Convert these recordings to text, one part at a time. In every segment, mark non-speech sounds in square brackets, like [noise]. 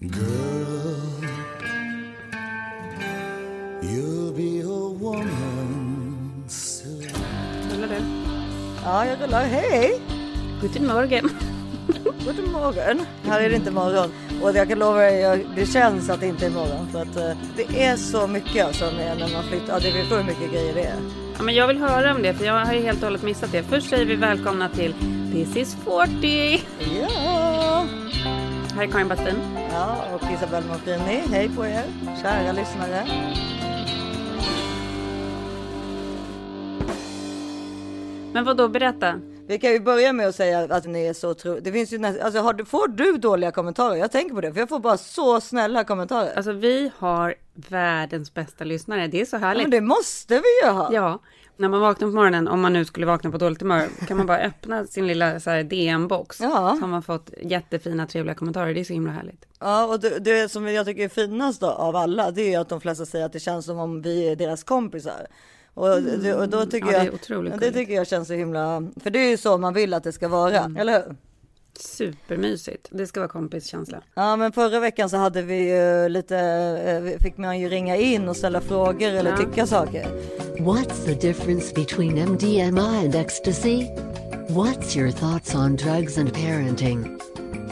Girl, you'll be a woman soon. Rullar du? Ja, jag rullar. Hej! Guten Morgen. God morgon. Här är det inte morgon. Och jag kan lova er, jag- det känns att det inte är morgon. För att eh, det är så mycket alltså när man flyttar. Ja, det vet hur mycket grejer det är. Ja, men jag vill höra om det, för jag har ju helt och hållet missat det. Först säger vi välkomna till This is 40. Ja! Här är Karin Bastin. Ja, och Isabelle Monfrini. Hej på er, kära lyssnare. Men vad då berätta. Vi kan ju börja med att säga att ni är så tro... Det finns ju nästan... Alltså, du, får du dåliga kommentarer? Jag tänker på det, för jag får bara så snälla kommentarer. Alltså vi har världens bästa lyssnare. Det är så ja, härligt. men det måste vi ju ha. Ja, när man vaknar på morgonen, om man nu skulle vakna på dåligt humör, kan man bara öppna sin lilla DM-box. Ja. Så har man fått jättefina, trevliga kommentarer. Det är så himla härligt. Ja, och det, det som jag tycker är finast av alla, det är att de flesta säger att det känns som om vi är deras kompisar. Och, det, och då tycker Mm. Ja, det jag, det gulligt. tycker jag känns så himla, för det är ju så man vill att det ska vara, Mm. eller hur? Supermysigt. Det ska vara kompiskänsla. Ja, men förra veckan så hade vi ju lite, eh, fick man ju ringa in och ställa frågor eller Ja. tycka saker. What's the difference between MDMA and ecstasy? What's your thoughts on drugs and parenting?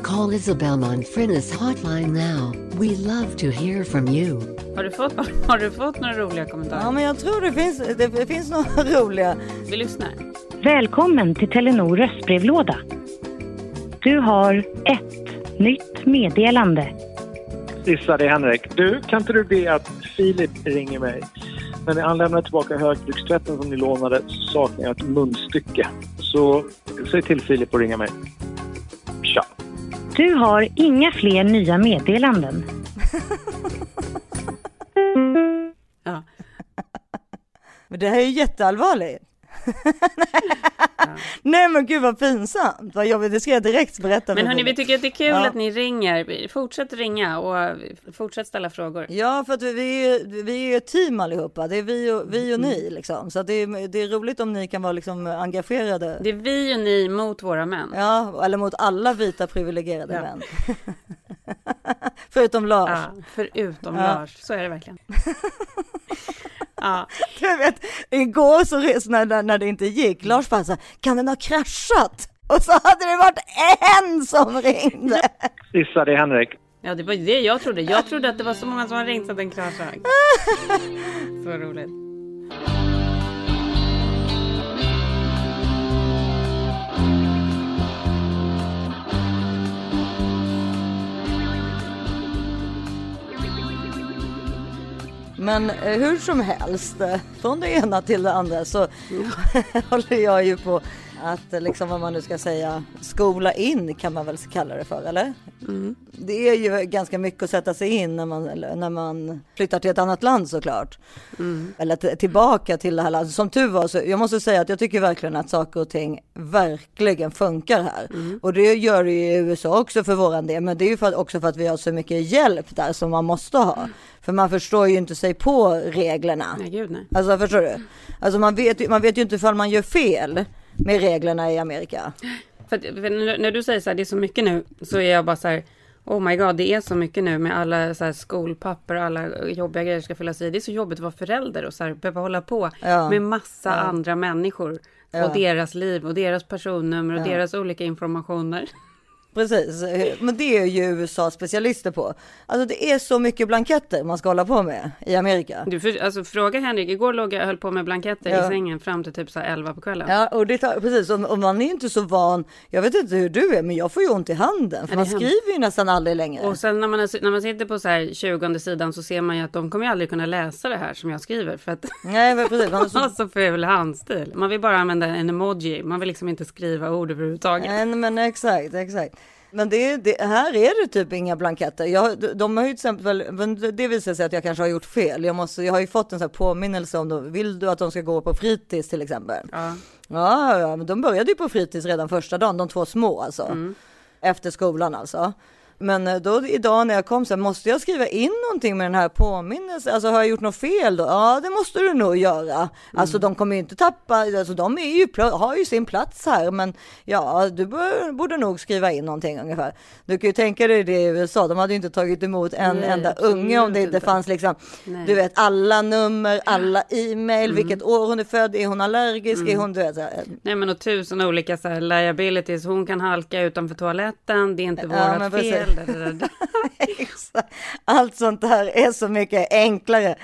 Call Isabel Monfrinus hotline now. We love to hear from you. Har du fått, [laughs] har du fått några roliga kommentarer? Ja, men jag tror det finns, det, det finns några [laughs] roliga. Vi lyssnar. Välkommen till Telenor röstbrevlåda. Du har ett nytt meddelande. Issa, det är Henrik. Du, kan inte du be att Filip ringer mig? När ni anlämnar tillbaka högtryckstvätten som ni lånade så saknar jag ett munstycke. Så säg till Filip att ringa mig. Tja! Du har inga fler nya meddelanden. [laughs] Ja. Men det här är ju jätteallvarligt. [laughs] Nej men gud vad pinsamt, vad jobbigt, det ska jag direkt berätta Men hörni, vi tycker att det är kul Ja. att ni ringer. Fortsätt ringa och fortsätt ställa frågor. Ja, för att vi är, vi är ett team allihopa. Det är vi och, vi och ni liksom. Så det, är, det är roligt om ni kan vara liksom engagerade. Det är vi och ni mot våra män. Ja, eller mot alla vita privilegierade Ja. män. [laughs] Förutom Lars. Ja, förutom Ja. Lars. Så är det verkligen. [laughs] Ja, [laughs] Jag vet, igår så res, när, när, det inte gick, Lars bara så här, kan den ha kraschat? Och så hade det varit en som ringde. Issa, det är Henrik. ja, det var ju det jag trodde. Jag trodde att det var så många som har ringt så att den kraschade. [laughs] Så roligt. Men eh, hur som helst, eh, från det ena till det andra så [laughs] håller jag ju på att eh, liksom vad man nu ska säga skola in kan man väl kalla det för eller? Det är ju ganska mycket att sätta sig in när man, eller när man flyttar till ett annat land såklart. Eller t- tillbaka till det här landet. Som tur var så, jag måste säga att jag tycker verkligen att saker och ting verkligen funkar här. Och det gör det ju i USA också för våran del. Men det är ju för, att- också för att vi har så mycket hjälp där som man måste ha. För man förstår ju inte sig på reglerna. Nej, gud nej. Alltså förstår du? Alltså man vet, man vet ju inte ifall man gör fel med reglerna i Amerika. För, för när, du säger så här, det är så mycket nu, så är jag bara så här, oh my god, det är så mycket nu med alla så här skolpapper och alla jobbiga grejer ska fyllas i. Det är så jobbigt att vara förälder och så här, behöva hålla på Ja. med massa andra människor Ja. och deras liv och deras personnummer och Ja. deras olika informationer. Precis, men det är ju USA specialister på. Alltså det är så mycket blanketter man ska hålla på med i Amerika. Du, för, alltså, fråga Henrik, igår låg jag höll på med blanketter Ja. i sängen fram till typ så här 11 på kvällen. Ja, och det tar, precis, och, och man är inte så van. Jag vet inte hur du är, men jag får ju ont i handen. För Ja, man är hemskt. skriver ju nästan aldrig längre. Och sen när man, är- när man sitter på så här 20 sidan så ser man ju att de kommer ju aldrig kunna läsa det här som jag skriver för att [laughs] Nej, precis. Man [laughs] har så, så ful handstil. Man vill bara använda en emoji, man vill liksom inte skriva ord överhuvudtaget. Nej, men exakt, exakt. Men det, det, här är det typ inga blanketter. Jag, de- de har ju till exempel, det visar sig att jag kanske har gjort fel. Jag, måste, jag har ju fått en sån påminnelse om, dem. vill du att de ska gå på fritids till exempel? Ja. Ja, ja, men de började ju på fritids redan första dagen, de två små alltså. Efter skolan alltså. Men eh, då idag när jag kom så här, måste jag skriva in någonting med den här påminnelsen? Alltså har jag gjort något fel då? Ja, det måste du nog göra. Alltså de kommer ju inte tappa, alltså de är ju, har ju sin plats här, men ja, du bör, borde nog skriva in någonting ungefär. Du kan ju tänka dig det i USA, de hade ju inte tagit emot en Nej, enda unge om det inte fanns liksom, Nej. du vet alla nummer, alla e-mail, vilket år hon är född, är hon allergisk, är hon, du vet, så här, Nej men och tusen olika så här liabilities. Hon kan halka utanför toaletten. Det är inte Ja, vårat precis. [laughs] Allt sånt där är så mycket enklare.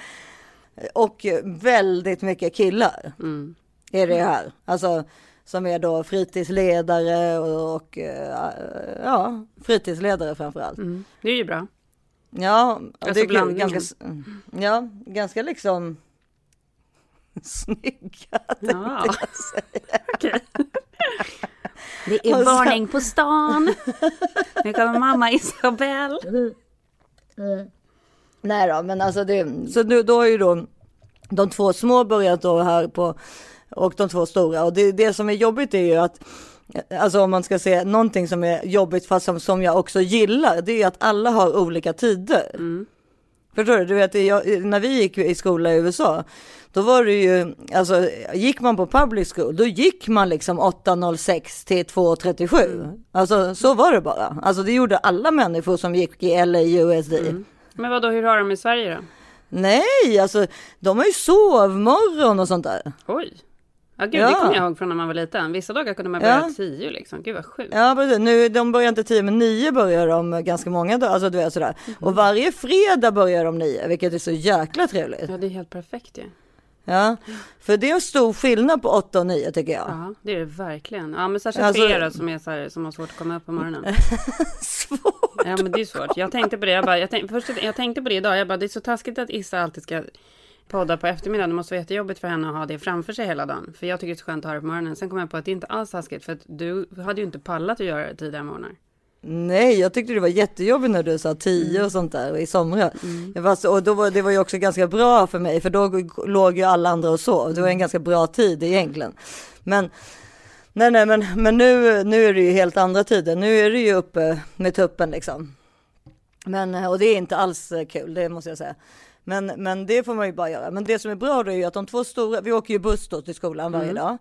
Och väldigt mycket killar Mm. är det här. Alltså som är då fritidsledare och, och eh, ja, fritidsledare framför allt. Mm. Det är ju bra. Ja, Alltså det är blandningen. ganska, ja, ganska liksom [laughs] snygga. Ja. [laughs] Okej. Det Och är sen- varning på stan. Nu kommer mamma Isabelle. Nej då, men alltså det, så nu, då har ju då de två små börjat då här på och de två stora och det, det som är jobbigt är ju att Alltså om man ska säga någonting som är jobbigt fast som, som jag också gillar, det är att alla har olika tider. Förstår du? Du vet, jag, när vi gick i skola i USA, då var det ju, alltså gick man på public school, då gick man liksom 8.06 till 2.37. Alltså så var det bara. Alltså det gjorde alla människor som gick i LA USD. Men vad då, hur har de i Sverige då? Nej, alltså de har ju sovmorgon och sånt där. Oj. Ja, gud, Ja. det kommer jag ihåg från när man var liten. Vissa dagar kunde man börja Ja. tio liksom. Gud vad sjukt. Ja, precis. Nu, de börjar inte tio, men nio börjar de ganska många dagar. Alltså du vet sådär. Och varje fredag börjar de nio, vilket är så jäkla trevligt. Ja, det är helt perfekt ju. Ja, för det är en stor skillnad på åtta och nio tycker jag. Ja, det är det verkligen. Ja, men särskilt Alltså- för er som, är så här, som har svårt att komma upp på morgonen. [laughs] Svårt. Ja, men det är svårt. Jag tänkte på det. Jag, bara, jag, tänkte, först, jag tänkte på det idag. Jag bara, det är så taskigt att Issa alltid ska podda på eftermiddagen. Det måste vara jättejobbigt för henne att ha det framför sig hela dagen. För jag tycker det är så skönt att ha det på morgonen. Sen kom jag på att det inte alls är taskigt. För att du hade ju inte pallat att göra det tidigare morgnar. Nej, jag tyckte det var jättejobbigt när du sa tio och sånt där i somras. Jag var så, och då var, det var ju också ganska bra för mig, för då låg ju alla andra och sov. Det var en ganska bra tid egentligen. Men nej, nej, men, men nu, nu är det ju helt andra tider. Nu är det ju uppe med tuppen liksom. Men, och det är inte alls kul, det måste jag säga. Men, men det får man ju bara göra. Men det som är bra då är ju att de två stora, vi åker ju buss då till skolan varje dag.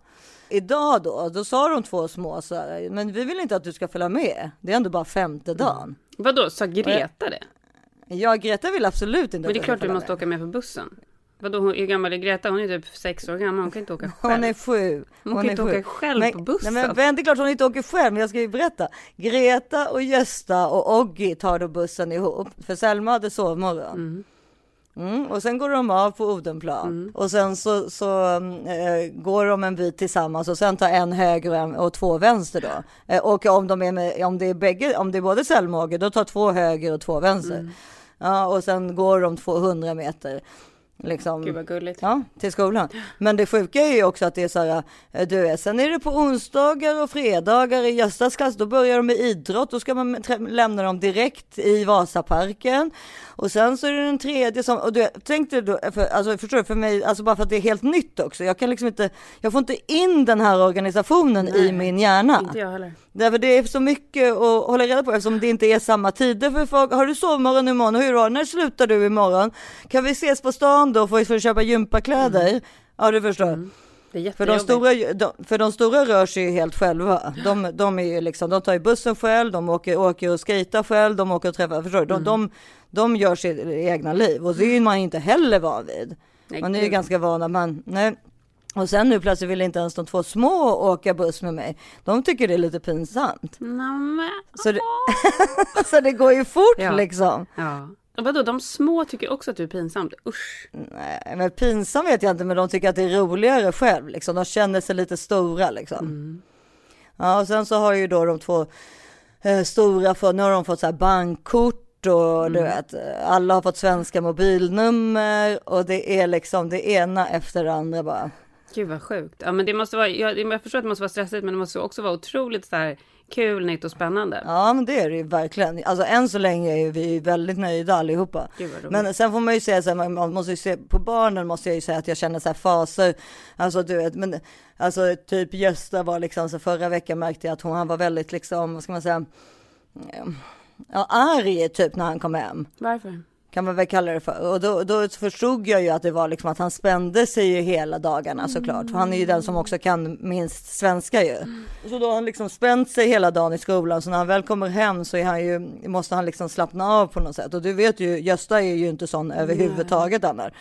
Idag då, då sa de två små så här, men vi vill inte att du ska följa med. Det är ändå bara femte dagen. Vadå, sa Greta det? Ja, Greta vill absolut inte Men det är klart du måste med. åka med på bussen. Vadå, hon, hur gammal är Greta? Hon är typ sex år gammal. Hon kan inte åka själv. [laughs] Hon är sju. Hon kan är inte sju. åka själv på bussen. Nej, men vänta, det är klart hon inte åker själv, men jag ska ju berätta. Greta och Gösta och Oggi tar då bussen ihop, för Selma hade sovmorgon. Mm, och sen går de av på Odenplan Mm. och sen så, så eh, går de en bit tillsammans och sen tar en höger och, en, och två vänster då. Eh, och om, de är med, om, det är bägge, om det är både Oggi, då tar två höger och två vänster. Mm. Ja, och sen går de 200 meter. Liksom. Gud vad gulligt. Ja, till skolan. Men det sjuka är ju också att det är så här, eh, du vet, sen är det på onsdagar och fredagar i Göstas klass, då börjar de med idrott, då ska man lämna dem direkt i Vasaparken. Och sen så är det den tredje som, och du vet, tänk dig då, för, alltså förstår du, för mig, alltså bara för att det är helt nytt också, jag kan liksom inte, jag får inte in den här organisationen i Nej, min hjärna. Inte jag heller. Därför det är så mycket att hålla reda på eftersom det inte är samma tider för folk. Har du sovmorgon imorgon? Hur det? När slutar du imorgon? Kan vi ses på stan då för att köpa gympakläder? Ja, du förstår. Är För de, stora, de, för de stora rör sig ju helt själva. De, de, är ju liksom, de tar ju bussen själv, de åker, åker och skejtar själv, de åker och träffar, förstår du? De, de, de gör sitt egna liv och det är man inte heller van vid. Nej, Man är ju ganska van att man, nej. Och sen nu plötsligt vill inte ens de två små åka buss med mig. De tycker det är lite pinsamt. Nämen. Så det, [laughs] så det går ju fort Ja. liksom. Ja. Och vadå, de små tycker också att du är pinsamt? Usch. Nej, men pinsam vet jag inte, men de tycker att det är roligare själv liksom. De känner sig lite stora liksom. Ja, och sen så har ju då de två eh, stora, för, nu har de fått så här bankkort och du vet, alla har fått svenska mobilnummer och det är liksom det ena efter det andra bara. Gud vad sjukt. Ja men det måste vara, jag, jag förstår att det måste vara stressigt men det måste också vara otroligt så här kul, nytt och spännande. Ja, men det är det ju verkligen. Alltså än så länge är vi väldigt nöjda allihopa. Men sen får man ju säga så här, man- måste ju se på barnen måste jag ju säga att jag känner så här faser. Alltså du vet, men alltså typ Gösta var liksom så förra veckan märkte jag att hon, han var väldigt liksom, vad ska man säga, ja, arg typ när han kom hem. Varför? Kan man väl kalla det för. Och då, då förstod jag ju att det var liksom att han spände sig ju hela dagarna såklart. För han är ju den som också kan minst svenska ju. Så då har han liksom spänt sig hela dagen i skolan. Så när han väl kommer hem så är han ju, måste han liksom slappna av på något sätt. Och du vet ju, Gösta är ju inte sån överhuvudtaget Anna.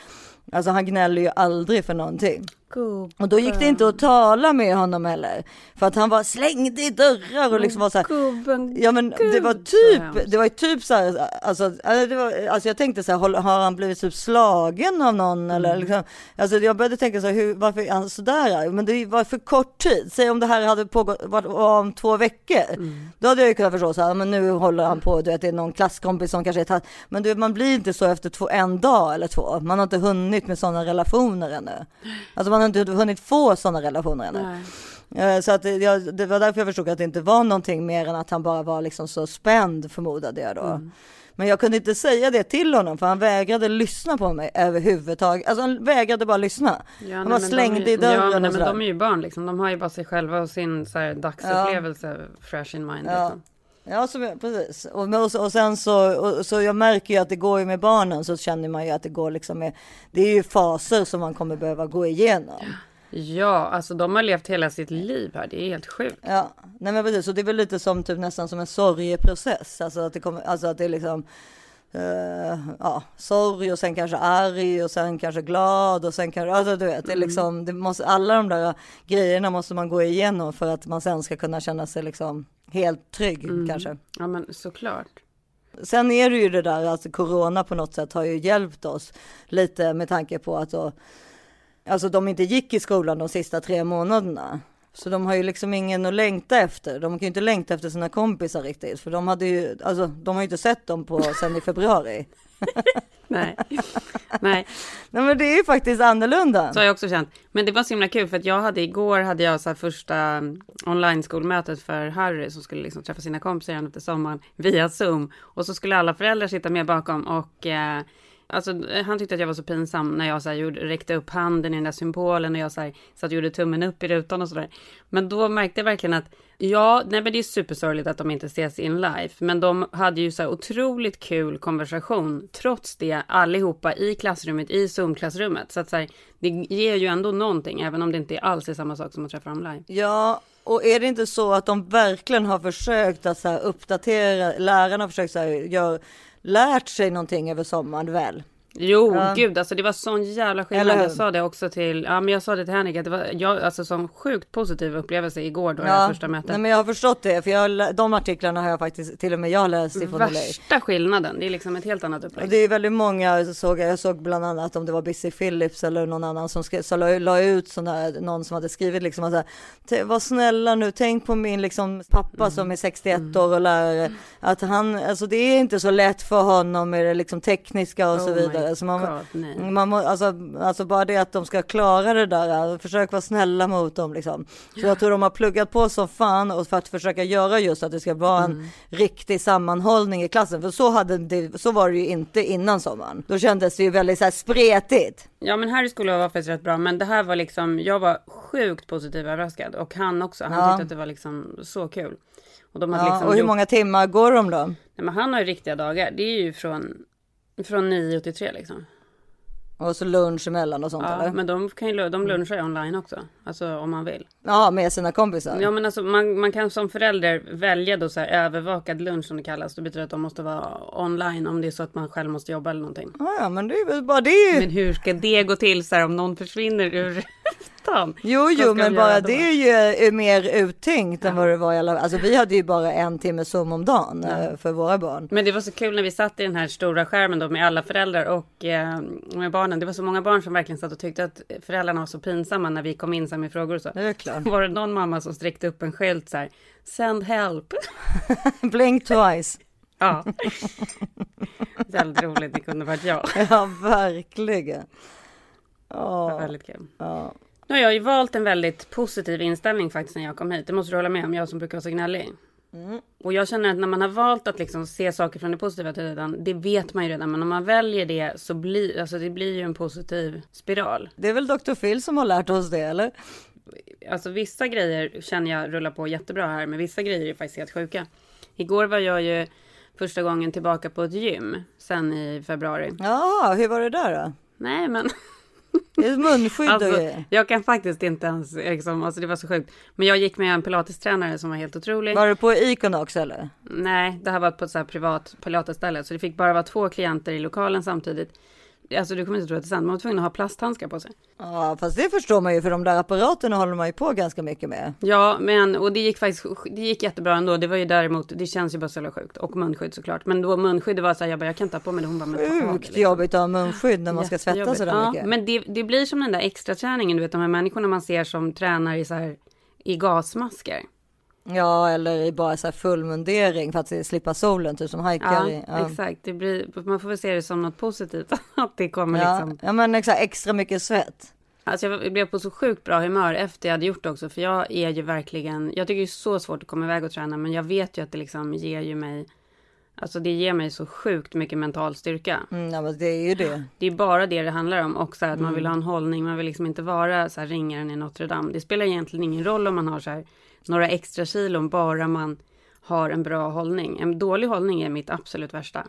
Alltså han gnäller ju aldrig för någonting. Gubben. Och då gick det inte att tala med honom heller. För att han var slängde i dörrar och liksom var så här. Gubben. Ja men det var typ, det var ju typ så här, alltså, alltså, det var, alltså jag tänkte så här, har, han blivit typ slagen av någon eller Mm. liksom, alltså jag började tänka så här, hur, varför är han sådär? Men det var för kort tid, säg om det här hade pågått varit om två veckor, Mm. då hade jag ju kunnat förstå så här, men nu håller han på, du vet det är någon klasskompis som kanske är tatt, men du, man blir inte så efter två, en dag eller två, man har inte hunnit med sådana relationer ännu. Alltså man har inte hunnit få sådana relationer ännu. Nej. Eh, Så att jag, det var därför jag förstod att det inte var någonting mer än att han bara var liksom så spänd förmodade jag då. Mm. Men jag kunde inte säga det till honom för han vägrade lyssna på mig överhuvudtaget. Alltså han vägrade bara lyssna. Ja, han nej, bara men slängde de, i dörren Ja, och men, nej, sådär. men de är ju barn liksom. De har ju bara sig själva och sin så här, dagsupplevelse fresh in mind. Ja. Liksom. Ja, så, precis. Och, och, och sen så, och, så jag märker ju att det går ju med barnen så känner man ju att det går liksom med, det är ju faser som man kommer behöva gå igenom. Ja, alltså de har levt hela sitt liv här. Det är helt sjukt. Ja, nej men precis. Och det är väl lite som typ nästan som en sorgeprocess. Alltså att det kommer, alltså att det är liksom eh, ja, sorg och sen kanske arg och sen kanske glad och sen kanske, alltså du vet, det är liksom, det måste, alla de där grejerna måste man gå igenom för att man sen ska kunna känna sig liksom helt trygg kanske. Ja, men såklart. Sen är det ju det där att corona på något sätt har ju hjälpt oss lite med tanke på att då, alltså de inte gick i skolan de sista tre månaderna. Så de har ju liksom ingen att längta efter. De kan ju inte längta efter sina kompisar riktigt. För de hade ju, alltså de har ju inte sett dem på sen i februari. [laughs] Nej. Nej, Nej men det är ju faktiskt annorlunda. så har jag också känt. Men det var så himla kul för att jag hade igår hade jag så första online skolmötet för Harry som skulle liksom träffa sina kompisar igen efter sommaren via Zoom. Och så skulle alla föräldrar sitta med bakom och eh, Alltså eh, han tyckte att jag var så pinsam när jag så här, gjorde, räckte upp handen i den där symbolen och jag så här, satt och gjorde tummen upp i rutan och sådär. Men då märkte jag verkligen att ja, nej men det är supersorgligt att de inte ses in life, Men de hade ju så här otroligt kul konversation trots det allihopa i klassrummet, i Zoom-klassrummet. Så att så här, det ger ju ändå någonting, även om det inte alls är samma sak som att träffa dem live. Ja, och är det inte så att de verkligen har försökt att så här uppdatera, lärarna har försökt så här, gör, lärt sig någonting över sommaren väl? Jo, Ja. gud, alltså det var sån jävla skillnad. Jag sa det också till, ja men jag sa det till Henrik, att det var, jag, alltså som sjukt positiv upplevelse igår då, det här första mötet. nej, men jag har förstått det, för jag, de artiklarna har jag faktiskt till och med jag läst ifrån LA. Värsta skillnaden, det är liksom ett helt annat Och upplägg. det är väldigt många, såg jag, såg bland annat om det var Busy Phillips eller någon annan som skrev, så la, la ut sån här, någon som hade skrivit liksom att så här, "T- var snälla nu, tänk på min liksom pappa Mm. som är 61 år och lärare, att han, alltså det är inte så lätt för honom med det liksom tekniska och så Oh my vidare. Så man, God, man alltså, alltså bara det att de ska klara det där, försök vara snälla mot dem liksom. Så jag tror de har pluggat på så fan och för att försöka göra just att det ska vara en Mm. riktig sammanhållning i klassen. För så, hade det, så var det ju inte innan sommaren. Då kändes det ju väldigt så här spretigt. Ja men Harry skola var faktiskt rätt bra, men det här var liksom, jag var sjukt positivt överraskad. Och han också, han Ja. tyckte att det var liksom så kul. Och de hade Ja, liksom och hur gjort- många timmar går de då? Nej, men han har ju riktiga dagar, det är ju från, från 9 till 3 liksom. Och så lunch emellan och sånt Ja, eller? men de, kan ju, de lunchar ju online också, alltså om man vill. Ja, med sina kompisar. Ja men alltså man, man kan som förälder välja då så här övervakad lunch som det kallas. Det betyder att de måste vara online om det är så att man själv måste jobba eller någonting. Ja, ja, men det är väl bara det. Men hur ska det gå till så här om någon försvinner ur stan? Jo, jo, men bara det är ju är mer uttänkt än vad det var i alla Alltså vi hade ju bara en timme Zoom om dagen eh, för våra barn. Men det var så kul när vi satt i den här stora skärmen då med alla föräldrar och eh, med barnen. Det var så många barn som verkligen satt och tyckte att föräldrarna var så pinsamma när vi kom in så med frågor och så. Det är klart. Var det någon mamma som sträckte upp en skylt så här. Send help. [laughs] Blink twice. Ja. Väldigt roligt, det kunde varit jag. Ja, verkligen. Det var Ja, väldigt kul. ja. Nu har jag ju valt en väldigt positiv inställning faktiskt när jag kom hit. Det måste du hålla med om, jag som brukar vara så gnällig. Och jag känner att när man har valt att liksom se saker från det positiva sidan, det vet man ju redan, men om man väljer det så blir alltså det blir ju en positiv spiral. Det är väl Dr. Phil som har lärt oss det, eller? Alltså vissa grejer känner jag rullar på jättebra här, men vissa grejer är faktiskt helt sjuka. Igår var jag ju första gången tillbaka på ett gym sen i februari. Ja, hur var det där då? Nej, men [laughs] [laughs] munskydd alltså, jag kan faktiskt inte ens, liksom, alltså det var så sjukt. Men jag gick med en pilatestränare som var helt otrolig. Var du på Iconox eller? Nej, det här var på ett så privat pilatesställe, så det fick bara vara två klienter i lokalen samtidigt. Alltså du kommer inte tro att det är sant, man var tvungen att ha plasthandskar på sig. Ja, fast det förstår man ju för de där apparaterna håller man ju på ganska mycket med. Ja, men och det gick faktiskt, det gick jättebra ändå. Det var ju däremot, det känns ju bara så jävla sjukt. Och munskydd såklart. Men då munskydd, det var så här, jag bara, jag kan inte ha på mig det. Hon bara, men ta. Sjukt liksom. jobbigt att ha munskydd när man ska svettas sådär ja, mycket. Men det, det blir som den där extra träningen, du vet de här människorna man ser som tränar i så här, i gasmasker. Ja, eller i bara så här full mundering för att slippa solen, typ som hajkar Ja. Ja. exakt. Det blir, man får väl se det som något positivt. [laughs] Att det kommer Ja, liksom. ja, men exakt, extra mycket svett. Alltså jag blev på så sjukt bra humör efter jag hade gjort det också. För jag är ju verkligen, jag tycker det är så svårt att komma iväg och träna. Men jag vet ju att det liksom ger ju mig, alltså det ger mig så sjukt mycket mental styrka. Mm, ja, men det är ju det. Det är bara det det handlar om. Och så här att man Mm. vill ha en hållning. Man vill liksom inte vara så här ringaren i Notre Dame. Det spelar egentligen ingen roll om man har så här några extra kilon. Bara man har en bra hållning. En dålig hållning är mitt absolut värsta.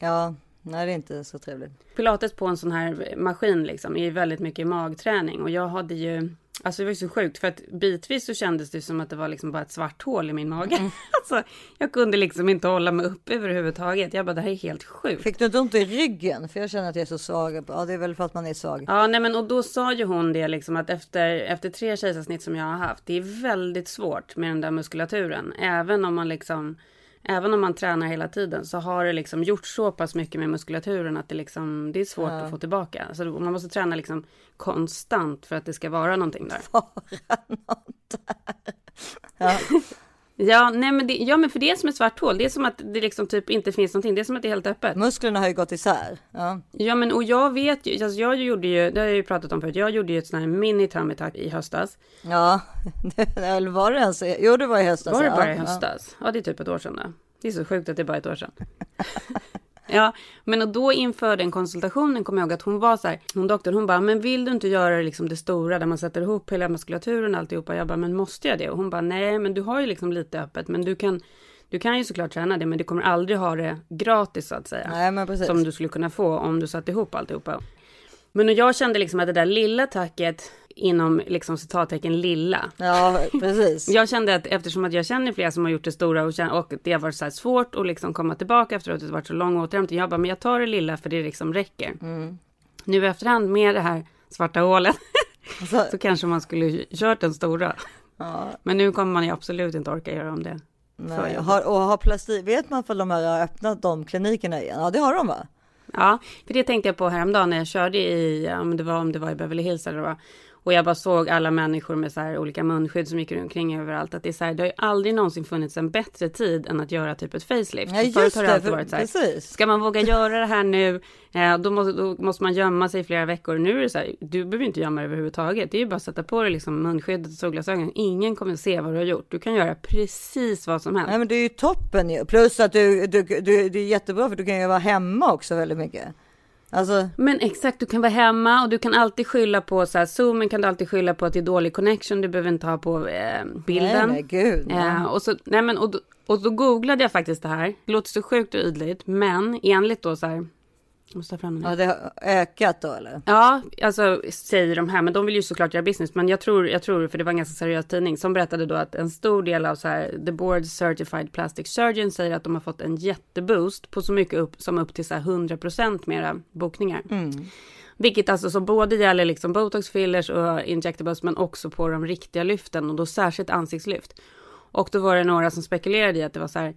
Ja, nej det är inte så trevligt. Pilates på en sån här maskin liksom är ju väldigt mycket magträning. Och jag hade ju, alltså det var ju så sjukt. För att bitvis så kändes det som att det var liksom bara ett svart hål i min mage. Mm. [laughs] alltså jag kunde liksom inte hålla mig upp överhuvudtaget. Jag bara det här är helt sjukt. Fick du inte ont i ryggen? För jag känner att jag är så svag. Ja, det är väl för att man är svag. Ja, nej men och då sa ju hon det liksom att efter, efter tre kejsarsnitt som jag har haft, det är väldigt svårt med den där muskulaturen. Även om man liksom, även om man tränar hela tiden så har det liksom gjort så pass mycket med muskulaturen att det liksom, det är svårt att få tillbaka. Alltså man måste träna liksom konstant för att det ska vara någonting där. Ja. [laughs] Ja, nej men det, ja men för det är som ett svart hål. Det är som att det liksom typ inte finns någonting. Det är som att det är helt öppet. Musklerna har ju gått isär. Ja, Ja men och jag vet ju, alltså jag gjorde ju, det har jag ju pratat om förut, jag gjorde ju ett sånt här mini tummy tuck i höstas. ja. [laughs] eller var det ens? Jo, det var i höstas. Var det ja. bara i Ja. höstas? Ja. det är typ ett år sedan då. Det är så sjukt att det är bara ett år sedan. [laughs] ja, men och då inför den konsultationen kommer jag ihåg att hon var så här, hon doktorn, hon bara, men vill du inte göra liksom det stora där man sätter ihop hela muskulaturen och alltihopa? Jag bara, men måste jag det? Och hon bara, nej, men du har ju liksom lite öppet, men du kan, du kan ju såklart träna det, men du kommer aldrig ha det gratis så att säga. Nej, men precis. Som du skulle kunna få om du satte ihop alltihopa. Men jag kände liksom att det där lilla tacket inom liksom citattecken lilla. Ja, precis. Jag kände att eftersom att jag känner flera som har gjort det stora och, känner, och det har varit så svårt att liksom komma tillbaka efteråt, det har varit så lång återhämtning. Jag bara, men jag tar det lilla för det liksom räcker. Nu i efterhand med det här svarta hålet [laughs] Så, så kanske man skulle kört den stora. ja, Men nu kommer man ju absolut inte orka göra om det. nej. Har, och har plastik, vet man för de här har öppnat de klinikerna igen? Ja, det har de va? Ja, för det tänkte jag på häromdagen när jag körde i, men det var om det var i Beverly Hills eller vad. Och jag bara såg alla människor med så här olika munskydd som gick omkring överallt. Att det är så här, det har ju aldrig någonsin funnits en bättre tid än att göra typ ett facelift. Ja, förut just har det alltid varit så här, precis. Ska man våga göra det här nu, eh, då, måste, då måste man gömma sig i flera veckor. Nu är det så här, du behöver inte gömma dig överhuvudtaget. Det är ju bara att sätta på dig liksom munskyddet och solglasögonen. Ingen kommer se vad du har gjort. Du kan göra precis vad som helst. Nej, men det är ju toppen ju. Plus att du, du, du, det är jättebra för du kan ju vara hemma också väldigt mycket. Alltså, Men exakt, du kan vara hemma och du kan alltid skylla på så här, zoomen kan du alltid skylla på att det är dålig connection. Du behöver inte ha på eh, bilden. nej, gud. nej. Eh, och, så, nej men, och, och då googlade jag faktiskt det här. Det låter så sjukt och ytligt, men enligt då så här. Måste fram den. Ja, det har ökat då eller? Ja, alltså säger de här, men de vill ju såklart göra business. Men jag tror, jag tror, för det var en ganska seriös tidning som berättade då att en stor del av så här, the board certified plastic surgeon säger att de har fått en jätteboost på så mycket upp som upp till så här 100% mera bokningar. Vilket alltså så både gäller liksom botox fillers och injectables men också på de riktiga lyften och då särskilt ansiktslyft. Och då var det några som spekulerade i att det var så här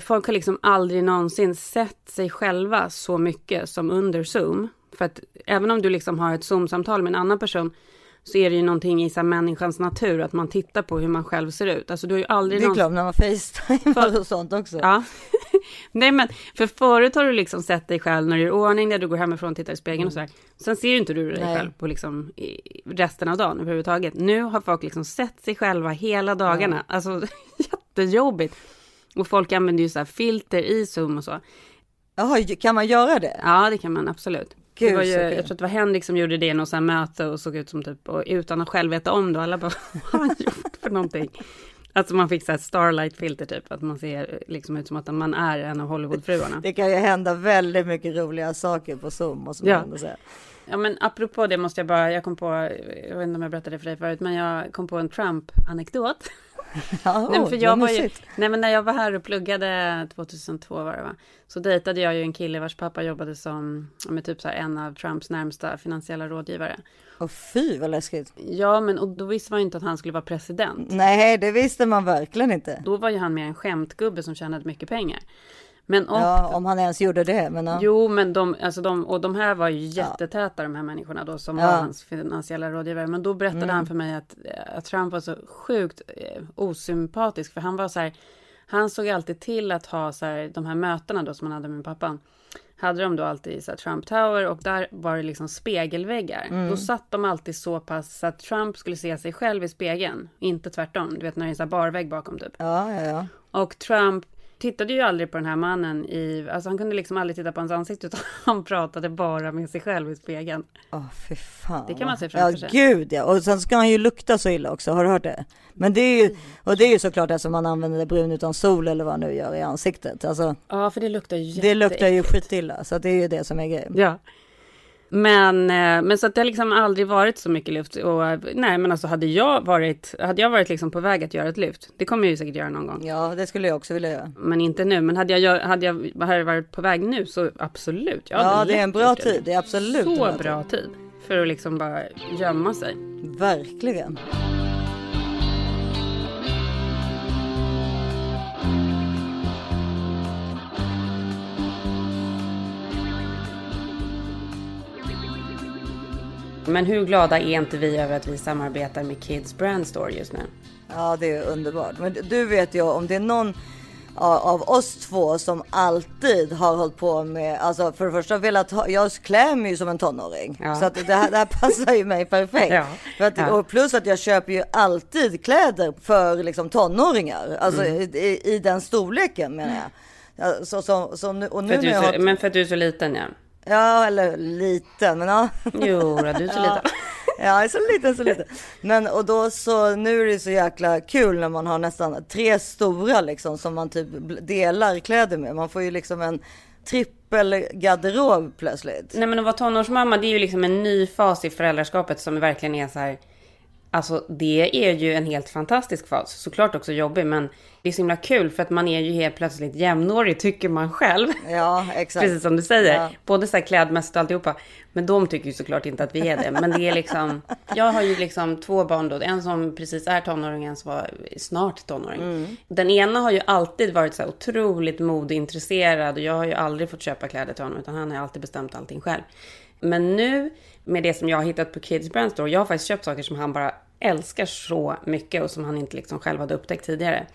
folk har liksom aldrig någonsin sett sig själva så mycket som under Zoom. För att även om du liksom har ett Zoom-samtal med en annan person så är det ju någonting i så människans natur att man tittar på hur man själv ser ut. Alltså du har ju Det aldrig är någonsin... klart när man facetimar och sånt också. Ja. [laughs] Nej men, för förut har du liksom sett dig själv när du är i ordning, när du går hemifrån och tittar i spegeln och sådär. Sen ser inte du dig Nej. själv på liksom resten av dagen överhuvudtaget. Nu har folk liksom sett sig själva hela dagarna. Alltså [laughs] jättejobbigt. Och folk använder ju så här filter i Zoom och så. Jaha, kan man göra det? Ja, det kan man absolut. Gud, det var ju, så jag tror att det var Henrik som gjorde det i något så möte och såg ut som typ, och utan att själv veta om det. Alla bara, [laughs] vad har han gjort för någonting? Alltså man fick så här starlight-filter typ, att man ser liksom ut som att man är en av Hollywoodfruarna. Det kan ju hända väldigt mycket roliga saker på Zoom måste man Ja. Ja men apropå det måste jag bara, jag kom på, jag vet inte om jag berättade det för dig förut, men jag kom på en Trump-anekdot. [laughs] Ja, Nej, för jag var ju, nej men när jag var här och pluggade 2002 var det va, så dejtade jag ju en kille vars pappa jobbade som, med typ så här en av Trumps närmsta finansiella rådgivare. Åh fy vad läskigt. Ja men och då visste man ju inte att han skulle vara president. Nej, det visste man verkligen inte. Då var ju han mer en skämtgubbe som tjänade mycket pengar. Men och, Ja, om han ens gjorde det. Men ja. Jo, men de, alltså de, och de här var ju jättetäta de här människorna då som. Mm. var hans finansiella rådgivare. Men då berättade han för mig att, att Trump var så sjukt eh, osympatisk för han var så här, han såg alltid till att ha så här, de här mötena då som han hade med pappan. Hade de då alltid i så Trump Tower och där var det liksom spegelväggar. Mm. Då satt de alltid så pass så att Trump skulle se sig själv i spegeln. Inte tvärtom, du vet när det är en så barvägg bakom typ. Ja, ja, ja. Och Trump tittade ju aldrig på den här mannen i, alltså han kunde liksom aldrig titta på hans ansikte utan [laughs] han pratade bara med sig själv i spegeln. Åh fy fan. Det kan man se Ja framför sig. gud ja. Och sen ska han ju lukta så illa också. Har du hört det? Men det är ju, och det är ju såklart eftersom man använder brun utan sol eller vad han nu gör i ansiktet. Alltså Ja, för det luktar ju det luktar ju skitilla. Så det är ju det som är grejen. Ja. Men, eh, men så att det har liksom aldrig varit så mycket luft. Och, nej, men alltså hade jag varit, hade jag varit liksom på väg att göra ett lyft, det kommer jag ju säkert göra någon gång. Ja, det skulle jag också vilja göra. Men inte nu. Men hade jag, hade jag hade varit på väg nu så absolut. Jag Ja, det är en bra tid. Det är absolut Så bra tid. tid. För att liksom bara gömma sig. Verkligen. Men hur glada är inte vi över att vi samarbetar med Kids Brand Store just nu? Ja, det är underbart. Men du vet ju om det är någon av oss två som alltid har hållit på med, alltså för det första velat ha, jag klär mig ju som en tonåring. Ja. Så att det, här, det här passar ju mig perfekt. Ja. Att, Ja. Och plus att jag köper ju alltid kläder för liksom tonåringar. Alltså Mm. i, i, den storleken menar jag. Ja, Så, så, så nu, och nu För jag har, men för att du är så liten ja. Ja, eller liten, men ja. Jo, du är så liten. Ja, så liten, så liten. Men och då så nu är det så jäkla kul när man har nästan tre stora liksom som man typ delar kläder med. Man får ju liksom en trippel garderob plötsligt. Nej men att vara tonårsmamma det är ju liksom en ny fas i föräldraskapet som verkligen är så här. Alltså det är ju en helt fantastisk fas. Såklart också jobbig men det är så himla kul för att man är ju helt plötsligt jämnårig tycker man själv. Ja, exakt. Precis som du säger. Ja. Både så här klädmässigt och alltihopa. Men de tycker ju såklart inte att vi är det. Men det är liksom. Jag har ju liksom två barn då. En som precis är tonåring, en som var snart tonåring. Mm. Den ena har ju alltid varit så här otroligt modeintresserad. Och jag har ju aldrig fått köpa kläder till honom. Utan han har alltid bestämt allting själv. Men nu med det som jag har hittat på Kids Brand Store. Jag har faktiskt köpt saker som han bara älskar så mycket. Och som han inte liksom själv hade upptäckt tidigare.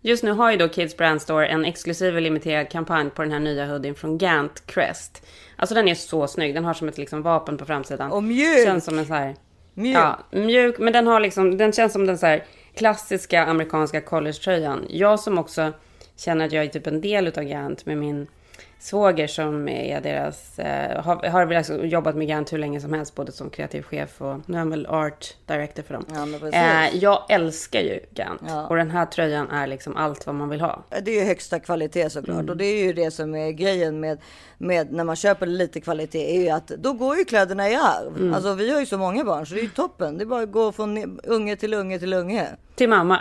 Just nu har ju då Kids Brand Store en exklusiv och limiterad kampanj på den här nya hoodien från Gant Crest. Alltså den är så snygg. Den har som ett liksom vapen på framsidan. Och mjuk. Känns som en så här... Mjuk. Ja, mjuk. Men den har liksom, den känns som den så här klassiska amerikanska collegetröjan. Jag som också känner att jag är typ en del utav Gant med min svåger som är deras, eh, har, har alltså jobbat med Gant hur länge som helst, både som kreativ chef och nu är han väl art director för dem. Ja, eh, jag älskar ju Gant Ja. och den här tröjan är liksom allt vad man vill ha. Det är ju högsta kvalitet såklart Mm. och det är ju det som är grejen med, med när man köper lite kvalitet är ju att då går ju kläderna i arv. Mm. Alltså vi har ju så många barn så det är ju toppen. Det är bara att gå från unge till unge till unge. Till mamma.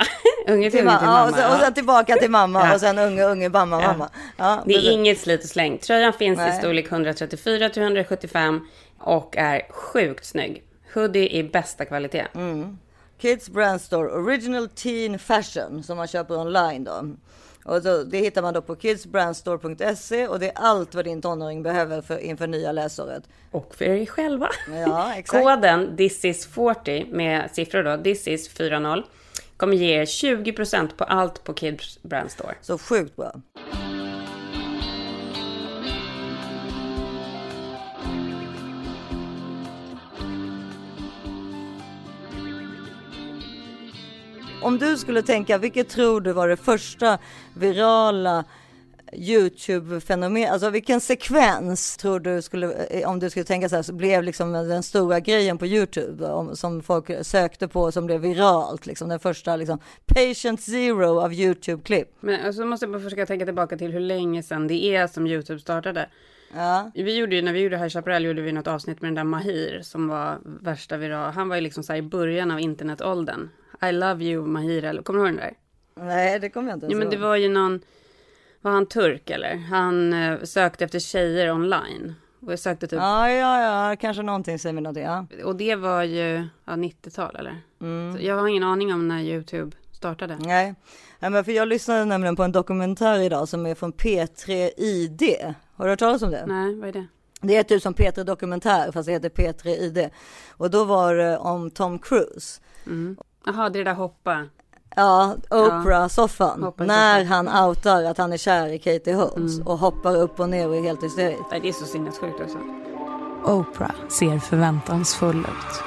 Unge till Till unge till ja, mamma. och, sen, och ja. sen tillbaka till mamma Ja. och sen unge, unge, mamma, Ja. mamma. Ja, Det är inget slit och släng. Tröjan finns Nej. i storlek 134 till 175 och är sjukt snygg. Hoodie i bästa kvalitet. Mm. Kids Brand Store Original Teen Fashion som man köper online då. Och så, det hittar man då på kidsbrandstore.se och det är allt vad din tonåring behöver för, inför nya läsåret. Och för er själva. Ja, [laughs] exakt. Koden thisis40 med siffror då, thisis40 kommer ge er 20% på allt på Kids Brand Store. Så sjukt bra. Om du skulle tänka, vilket tror du var det första virala YouTube-fenomen, alltså vilken sekvens tror du skulle, eh, om du skulle tänka så här, så blev liksom den stora grejen på YouTube om, som folk sökte på som blev viralt, liksom den första liksom patient zero av YouTube-klipp. Men alltså måste jag bara försöka tänka tillbaka till hur länge sedan det är som YouTube startade. Ja, Vi gjorde ju, när vi gjorde High Chaparral gjorde vi något avsnitt med den där Mahir som var värsta viral. Han var ju liksom så här i början av internetåldern. I love you Mahir, eller kommer du ihåg den där? nej det kommer jag inte ens Jo men det ihåg. var ju någon, var han turk eller? Han eh, sökte efter tjejer online. Och jag sökte typ, Ja, ja, ja, kanske någonting säger mig någonting, ja. och det var ju, ja 90-tal eller? Så jag har ingen aning om när YouTube startade. Nej, Nej men för jag lyssnade nämligen på en dokumentär idag som är från P3 ID. Har du hört talas om det? Nej, vad är det? Det är typ som P3 Dokumentär fast det heter P3 ID. Och då var det om Tom Cruise. Jaha, det är det där hoppa. Ja, Oprah-soffan. I när soffan. han outar att han är kär i Katie Holmes och hoppar upp och ner och är helt hysterisk. Det är så sinnessjukt också. Oprah ser förväntansfull ut.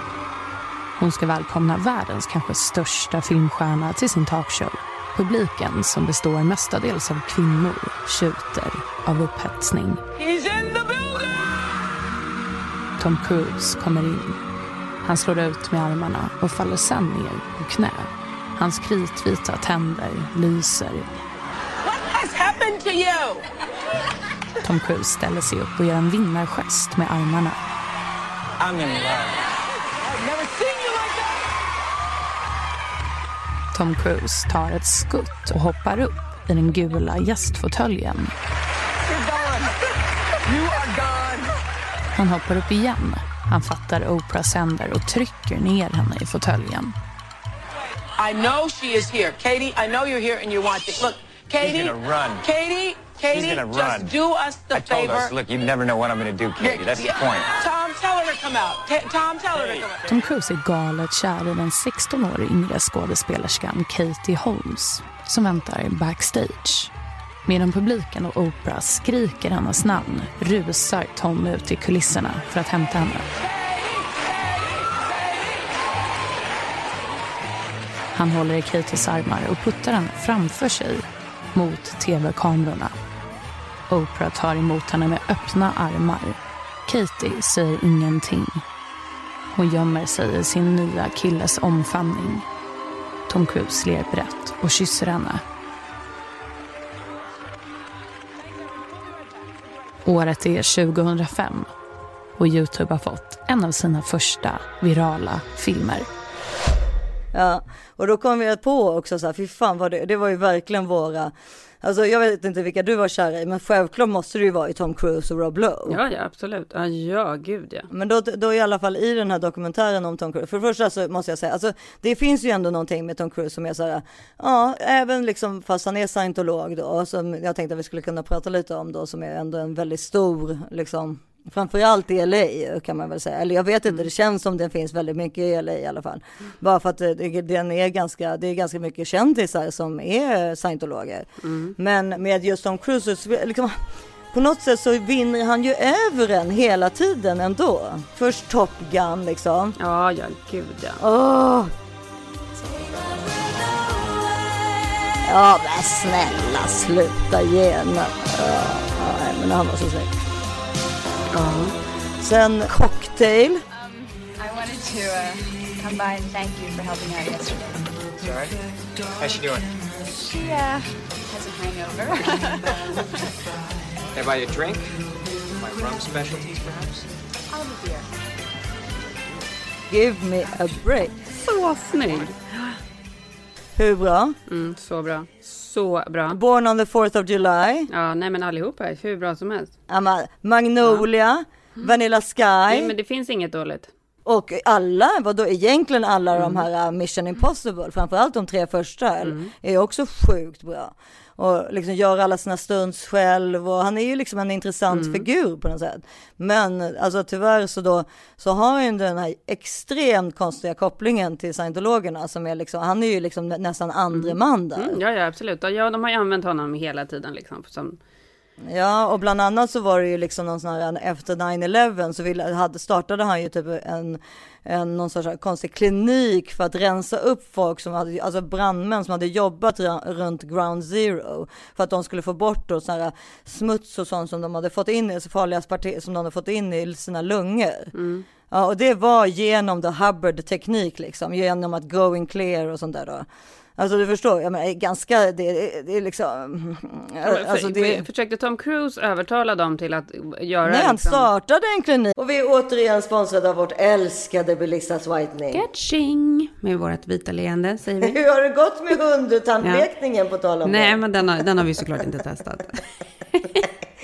Hon ska välkomna världens kanske största filmstjärna till sin talkshow. Publiken, som består mestadels av kvinnor, tjuter av upphetsning. Tom Cruise kommer in. Han slår ut med armarna och faller sen ner på knä. Hans kritvita tänder lyser. has happened to you? Tom Cruise ställer sig upp och gör en vinnargest med armarna. I'm in love. I've never seen you like that. Tom Cruise tar ett skutt och hoppar upp i den gula gästfåtöljen. You're gone. You are gone. Han hoppar upp igen. Han fattar Oprahs händer och trycker ner henne i fåtöljen. I know she is here. Katie, I know you're here and you want to. Look, Katie. gonna run. Katie, Katie, He's gonna just run. do us the I told favor. us, look, you never know what I'm to do, Katie. That's the point. Tom, tell her to come out. Ta- Tom, tell her to come out. Tom Cruise är galet kär i den 16 år yngre skådespelerskan Katie Holmes som väntar backstage. Medan publiken och Oprah skriker hennes namn rusar Tom ut i kulisserna för att hämta henne. Han håller i Katies armar och puttar henne framför sig mot tv-kamerorna. Oprah tar emot henne med öppna armar. Katie säger ingenting. Hon gömmer sig i sin nya killes omfamning. Tom Cruise ler brett och kysser henne. Året är 2005 och Youtube har fått en av sina första virala filmer. Ja, och då kom jag på också så här, fy fan vad det, det var ju verkligen våra, alltså jag vet inte vilka du var kär i, men självklart måste det ju vara i Tom Cruise och Rob Lowe. Ja, ja, absolut. Ja, ja, gud ja. Men då, då i alla fall i den här dokumentären om Tom Cruise, för det första så måste jag säga, alltså det finns ju ändå någonting med Tom Cruise som är så här, ja, även liksom fast han är scientolog då, som jag tänkte att vi skulle kunna prata lite om då, som är ändå en väldigt stor, liksom, framförallt i LA kan man väl säga, eller jag vet inte, det känns som det finns väldigt mycket i LA i alla fall. Bara för att det, det- den är ganska, det är ganska mycket kändisar som är scientologer. Men med just Tom Cruise, liksom, på något sätt så vinner han ju över en hela tiden ändå. Först Top Gun liksom. Ja, ja, gud ja. Åh! Ja men snälla sluta gärna. Ja, nej, men han var så snygg. Ja. Sen Cocktail. I wanted to uh, come by and thank you for helping out yesterday. Sorry? How's she doing? She uh, has a hangover. [laughs] Can I buy you a drink? My rum specialties, perhaps? I'll have a beer. Give me a break. Så snygg. Hur bra? Mm, så bra. Så bra. Born on the 4th of July. Ja, nej men allihopa är hur bra som helst. Ja, men Magnolia. Vanilla Sky. Nej, men det finns inget dåligt. Och alla, vadå egentligen alla de här uh, Mission Impossible, framförallt de tre första, är också sjukt bra. Och liksom gör alla sina stunts själv och han är ju liksom en intressant figur på något sätt. Men alltså tyvärr så då så har han ju den här extremt konstiga kopplingen till scientologerna som är liksom, han är ju liksom nä- nästan andre man där. Mm, ja, ja, absolut. Ja, de har ju använt honom hela tiden liksom. Som, Ja, och bland annat så var det ju liksom någon sån här, efter 9-11 så ville, hade, startade han ju typ en, en någon sorts konstig klinik för att rensa upp folk som hade, alltså brandmän som hade jobbat runt ground zero för att de skulle få bort då sån här smuts och sånt som de hade fått in i, så farliga som de hade fått in i sina lungor. Mm. Ja, och det var genom the Hubbard teknik liksom, genom att going clear och sånt där då. Alltså du förstår, jag menar, ganska, det, det, är liksom... Alltså, det... Försökte Tom Cruise övertala dem till att göra... Nej, han liksom... startade en klinik. Och vi är återigen sponsrade av vårt älskade Belissas Whitening. Catching! Med vårt vita leende, säger vi. [laughs] Hur har det gått med hundtandlekningen ja. på tal om Nej, det? men den har, den har vi såklart inte testat. [laughs]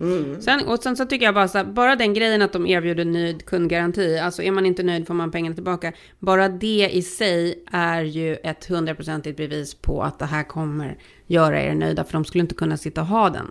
Mm. Sen, och sen så tycker jag bara så här, bara den grejen att de erbjuder nöjd kundgaranti, alltså är man inte nöjd får man pengarna tillbaka. Bara det i sig är ju ett hundraprocentigt bevis på att det här kommer göra er nöjda, för de skulle inte kunna sitta och ha den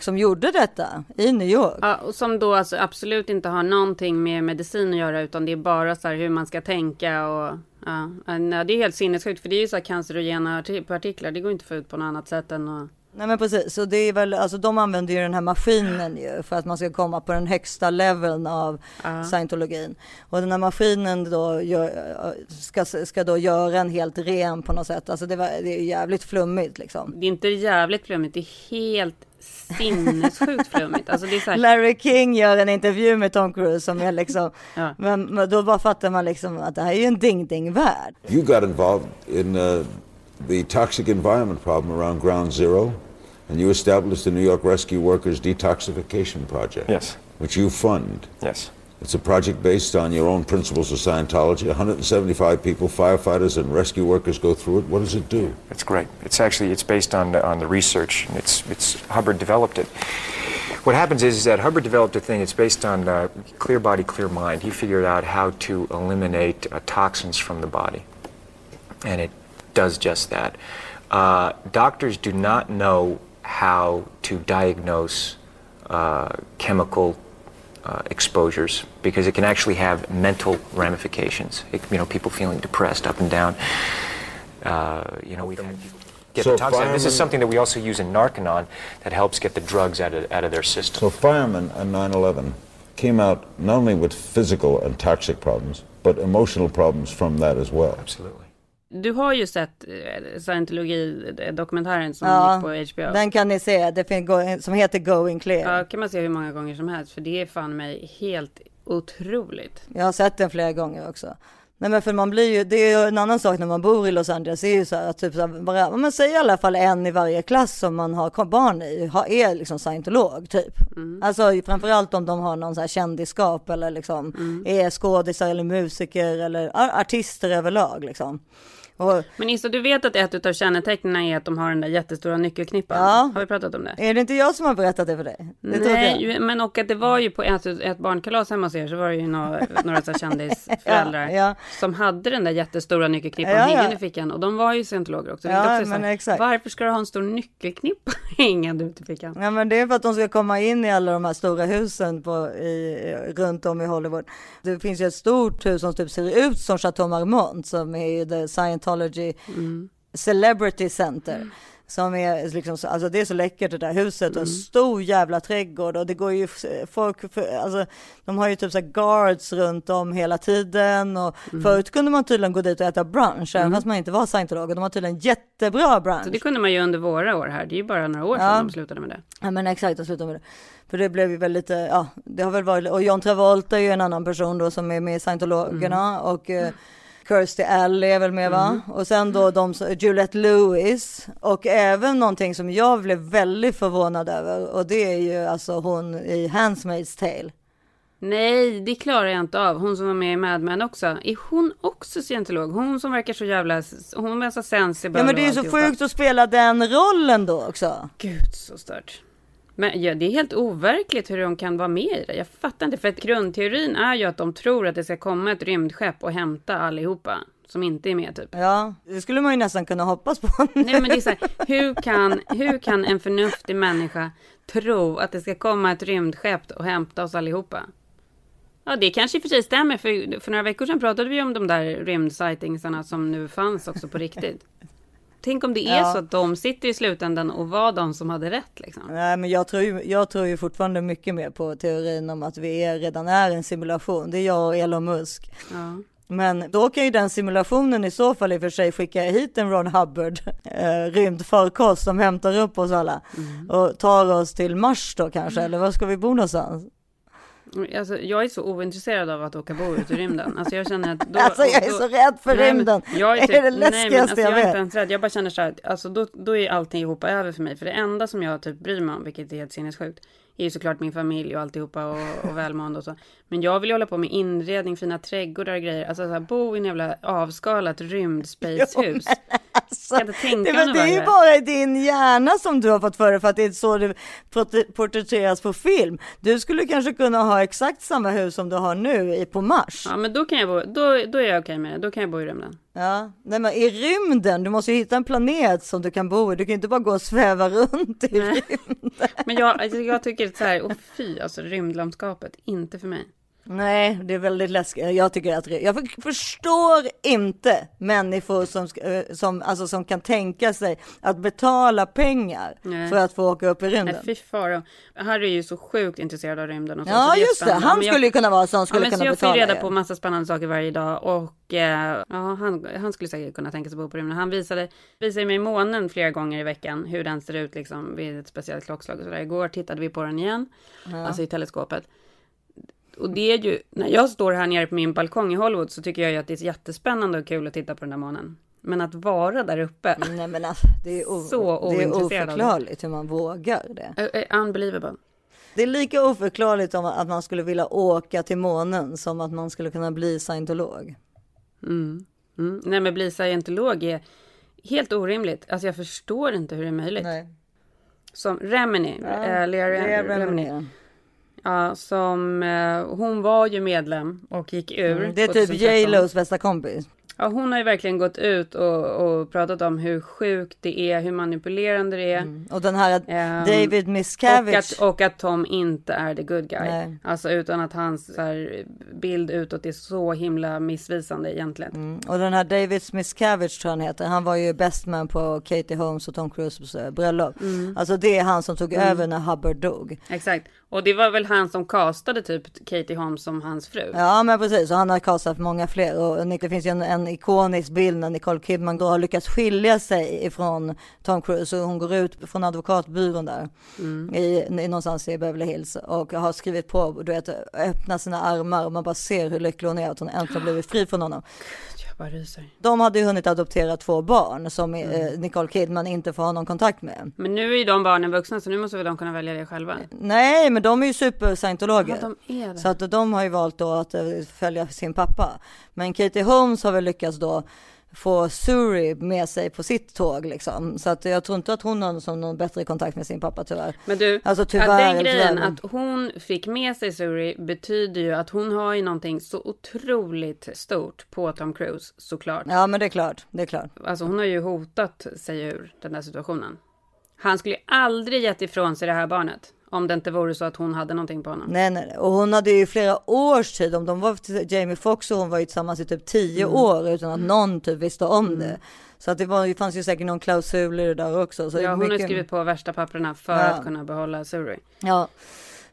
som gjorde detta i New York. Ja, och som då alltså absolut inte har någonting med medicin att göra utan det är bara så här hur man ska tänka och ja, det är helt sinnessjukt för det är ju så här cancerogena partiklar. Det går inte att få ut på något annat sätt än att Nej men precis, så det är väl, alltså de använder ju den här maskinen ju för att man ska komma på den högsta leveln av uh. scientologin. Och den här maskinen då gör, ska, ska då göra en helt ren på något sätt. Alltså det, var, det är jävligt flummigt liksom. Det är inte jävligt flummigt, det är helt sinnessjukt flummigt. Alltså det är så här... Larry King gör en intervju med Tom Cruise som är liksom, ja. men, men, då bara fattar man liksom att det här är ju en ding-ding-värld. You got involved in uh, the toxic environment problem around Ground Zero and you established the New York Rescue Workers Detoxification Project. Yes. Which you fund. Yes. It's a project based on your own principles of Scientology. 175 people, firefighters and rescue workers go through it. What does it do? It's great. It's actually it's based on the, on the research. And it's it's Hubbard developed it. What happens is, is that Hubbard developed a thing. It's based on uh, clear body, clear mind. He figured out how to eliminate uh, toxins from the body, and it does just that. Uh, doctors do not know how to diagnose uh, chemical uh, exposures because it can actually have mental ramifications. It, you know, people feeling depressed up and down. Uh, you know, we've had get so the toxin. This is something that we also use in Narcanon that helps get the drugs out of, out of their system. So firemen on 9-11 came out not only with physical and toxic problems, but emotional problems from that as well. Absolutely. Du har ju sett eh, scientologi-dokumentären som ja, gick på HBO. Den kan ni se, det finns, som heter Going Clear. Ja, kan man se hur många gånger som helst, för det är fan mig helt otroligt. Jag har sett den flera gånger också. Nej men för man blir ju, det är ju en annan sak när man bor i Los Angeles, det är ju så här typ så här, bara, men säg i alla fall en i varje klass som man har barn i, är liksom scientolog typ. Mm. Alltså framförallt om de har någon så här kändisskap eller liksom mm. är skådisar eller musiker eller artister överlag liksom. Och, Men Issa, du vet att ett av kännetecknen är att de har den där jättestora nyckelknippan? Ja. Har vi pratat om det? är det inte jag som har berättat det för dig? Det. Nej, men och att det var ju på ett, ett barnkalas hemma hos er så var det ju några, [laughs] några så kändisföräldrar Ja, ja. som hade den där jättestora nyckelknippan Ja, hängande i fickan och de var ju scientologer också. Ja, också så här, men exakt. Varför ska du ha en stor nyckelknippa hängande ute i fickan? Ja men det är för att de ska komma in i alla de här stora husen på, i, runt om i Hollywood. Det finns ju ett stort hus som typ ser ut som Chateau Marmont som är ju the Scientology Celebrity Center. Som är liksom, så- alltså det är så läckert det där huset och en stor jävla trädgård och det går ju folk, för, alltså de har ju typ så guards runt om hela tiden och förut kunde man tydligen gå dit och äta brunch även fast man inte var scientolog och de har tydligen jättebra brunch. Så det kunde man ju under våra år här. Det är ju bara några år sedan Ja. de slutade med det. Ja men exakt, jag slutar med det. För det blev ju väldigt, eh, ja, det har väl varit, och John Travolta är ju en annan person då som är med i Scientologerna och eh, Kirstie Alley är väl med va? Och sen då de, som- Juliette Lewis och även någonting som jag blev väldigt förvånad över och det är ju alltså hon i Handmaid's Tale. Nej, det klarar jag inte av. Hon som var med i Mad Men också. Är hon också scientolog? Hon som verkar så jävla... Hon är så sensible Ja men det är ju så sjukt att spela den rollen då också. Gud, så stört. Men ja, det är helt overkligt hur de kan vara med i det. Jag fattar inte, för att grundteorin är ju att de tror att det ska komma ett rymdskepp och hämta allihopa som inte är med typ. Ja, det skulle man ju nästan kunna hoppas på. Nej men det är så här, hur kan, hur kan en förnuftig människa tro att det ska komma ett rymdskepp och hämta oss allihopa? Ja, det kanske i och för sig stämmer, för, för några veckor sedan pratade vi om de där rymdsightingsarna som nu fanns också på riktigt. [laughs] Tänk om det är Ja. så att de sitter i slutändan och var de som hade rätt liksom. Nej, men jag tror, ju, jag tror ju fortfarande mycket mer på teorin om att vi är, redan är en simulation. Det är jag och Elon Musk. Ja. Men då kan ju den simulationen i så fall i och för sig skicka hit en Ron Hubbard eh, rymdfarkost som hämtar upp oss alla och tar oss till Mars då kanske, eller var ska vi bo någonstans? Alltså, jag är så ointresserad av att åka bo ut i rymden. Alltså, jag känner att då, Alltså, jag är så rädd för Nej, men rymden. Jag är, Det är typ, det nej, men läskigaste alltså, jag jag är inte ens rädd. Jag bara känner så här, alltså, då, då är allting ihop över för mig. För det enda som jag typ bryr mig om, vilket är helt sinnessjukt, är ju såklart min familj och alltihopa och, och välmående och så. Men jag vill ju hålla på med inredning, fina trädgårdar och grejer. Alltså så här, bo i en jävla avskalat rymdspacehus. [laughs] Alltså, Ska tänka det, men det är ju bara i din hjärna som du har fått för dig för att det är så det portr- porträtteras på film. Du skulle kanske kunna ha exakt samma hus som du har nu på Mars. Ja, men då kan jag bo, då, då är jag okej med det. Då kan jag bo i rymden. Ja, nej men i rymden, du måste ju hitta en planet som du kan bo i. Du kan ju inte bara gå och sväva runt i Nej. rymden. Men jag, alltså, jag tycker så här, och fy, alltså rymdlandskapet, inte för mig. Nej, det är väldigt läskigt. Jag tycker att jag för- förstår inte människor som, eh, som, alltså, som kan tänka sig att betala pengar Nej. för att få åka upp i rymden. Nej, fy faro. Harry är ju så sjukt intresserad av rymden och så. Ja, så är just det. Han jag- skulle ju kunna vara sån skulle ja, men kunna så jag får betala. ju reda ju. på massa spännande saker varje dag och eh, ja, han, han skulle säkert kunna tänka sig att bo på rymden. Han visade, visade mig månen flera gånger i veckan hur den ser ut liksom vid ett speciellt klockslag och sådär. Igår tittade vi på den igen, alltså i teleskopet. Och det är ju, när jag står här nere på min balkong i Hollywood så tycker jag ju att det är jättespännande och kul att titta på den där månen. Men att vara där uppe, Nej men alltså, det är, o- Så det är oförklarligt hur man vågar det. unbelievable. Det är lika oförklarligt om att man skulle vilja åka till månen som att man skulle kunna bli scientolog. Mm. Mm. Nej men bli scientolog är helt orimligt. Alltså jag förstår inte hur det är möjligt. Nej. Som Remini, Ja, äh, Lea Remini. Ja, som, eh, hon var ju medlem och gick ur. Mm, det är typ 2013. J Los bästa kompis. Ja, hon har ju verkligen gått ut och, och pratat om hur sjukt det är, hur manipulerande det är. Och den här Ehm, David och, Miscavige. att, och att Tom inte är the good guy. Nej. Alltså utan att hans här, bild utåt är så himla missvisande egentligen. Mm, Och den här David Miscavige tror jag han heter. Han var ju best man på Katie Holmes och Tom Cruises eh, bröllop. Mm. Alltså det är han som tog över när Hubbard dog. Exakt. Och det var väl han som castade typ Katie Holmes som hans fru. Ja men precis, och han har kastat många fler. Och det finns ju en, en ikonisk bild när Nicole Kidman då har lyckats skilja sig ifrån Tom Cruise. Och hon går ut från advokatbyrån där i, i, någonstans i Beverly Hills och har skrivit på, du vet, öppna sina armar och man bara ser hur lycklig hon är att hon äntligen blivit fri från honom. Bara ryser. De hade ju hunnit adoptera två barn som eh, Nicole Kidman inte får ha någon kontakt med. Men nu är ju de barnen vuxna så nu måste väl de kunna välja det själva. Nej, men de är ju super-scientologer. Ja, de är det. Så att de har ju valt då att eh, följa sin pappa. Men Katie Holmes har väl lyckats då få Suri med sig på sitt tåg liksom. Så att jag tror inte att hon har som någon bättre kontakt med sin pappa tyvärr. Men du, alltså, att tyvärr, den eller grejen tyvärr. att hon fick med sig Suri betyder ju att hon har ju någonting så otroligt stort på Tom Cruise såklart. Ja men det är klart, det är klart. Alltså hon har ju hotat sig ur den där situationen. Han skulle ju aldrig gett ifrån sig det här barnet. Om det inte vore så att hon hade någonting på honom. Nej, nej, och hon hade ju flera års tid, om de var Jamie Foxx och hon var ju tillsammans i typ tio Mm. år utan att någon typ visste om det. Så att det, var, det fanns ju säkert någon klausul i det där också. Så ja, hon har mycket- skrivit på värsta papperna för Ja. att kunna behålla Suri. Ja,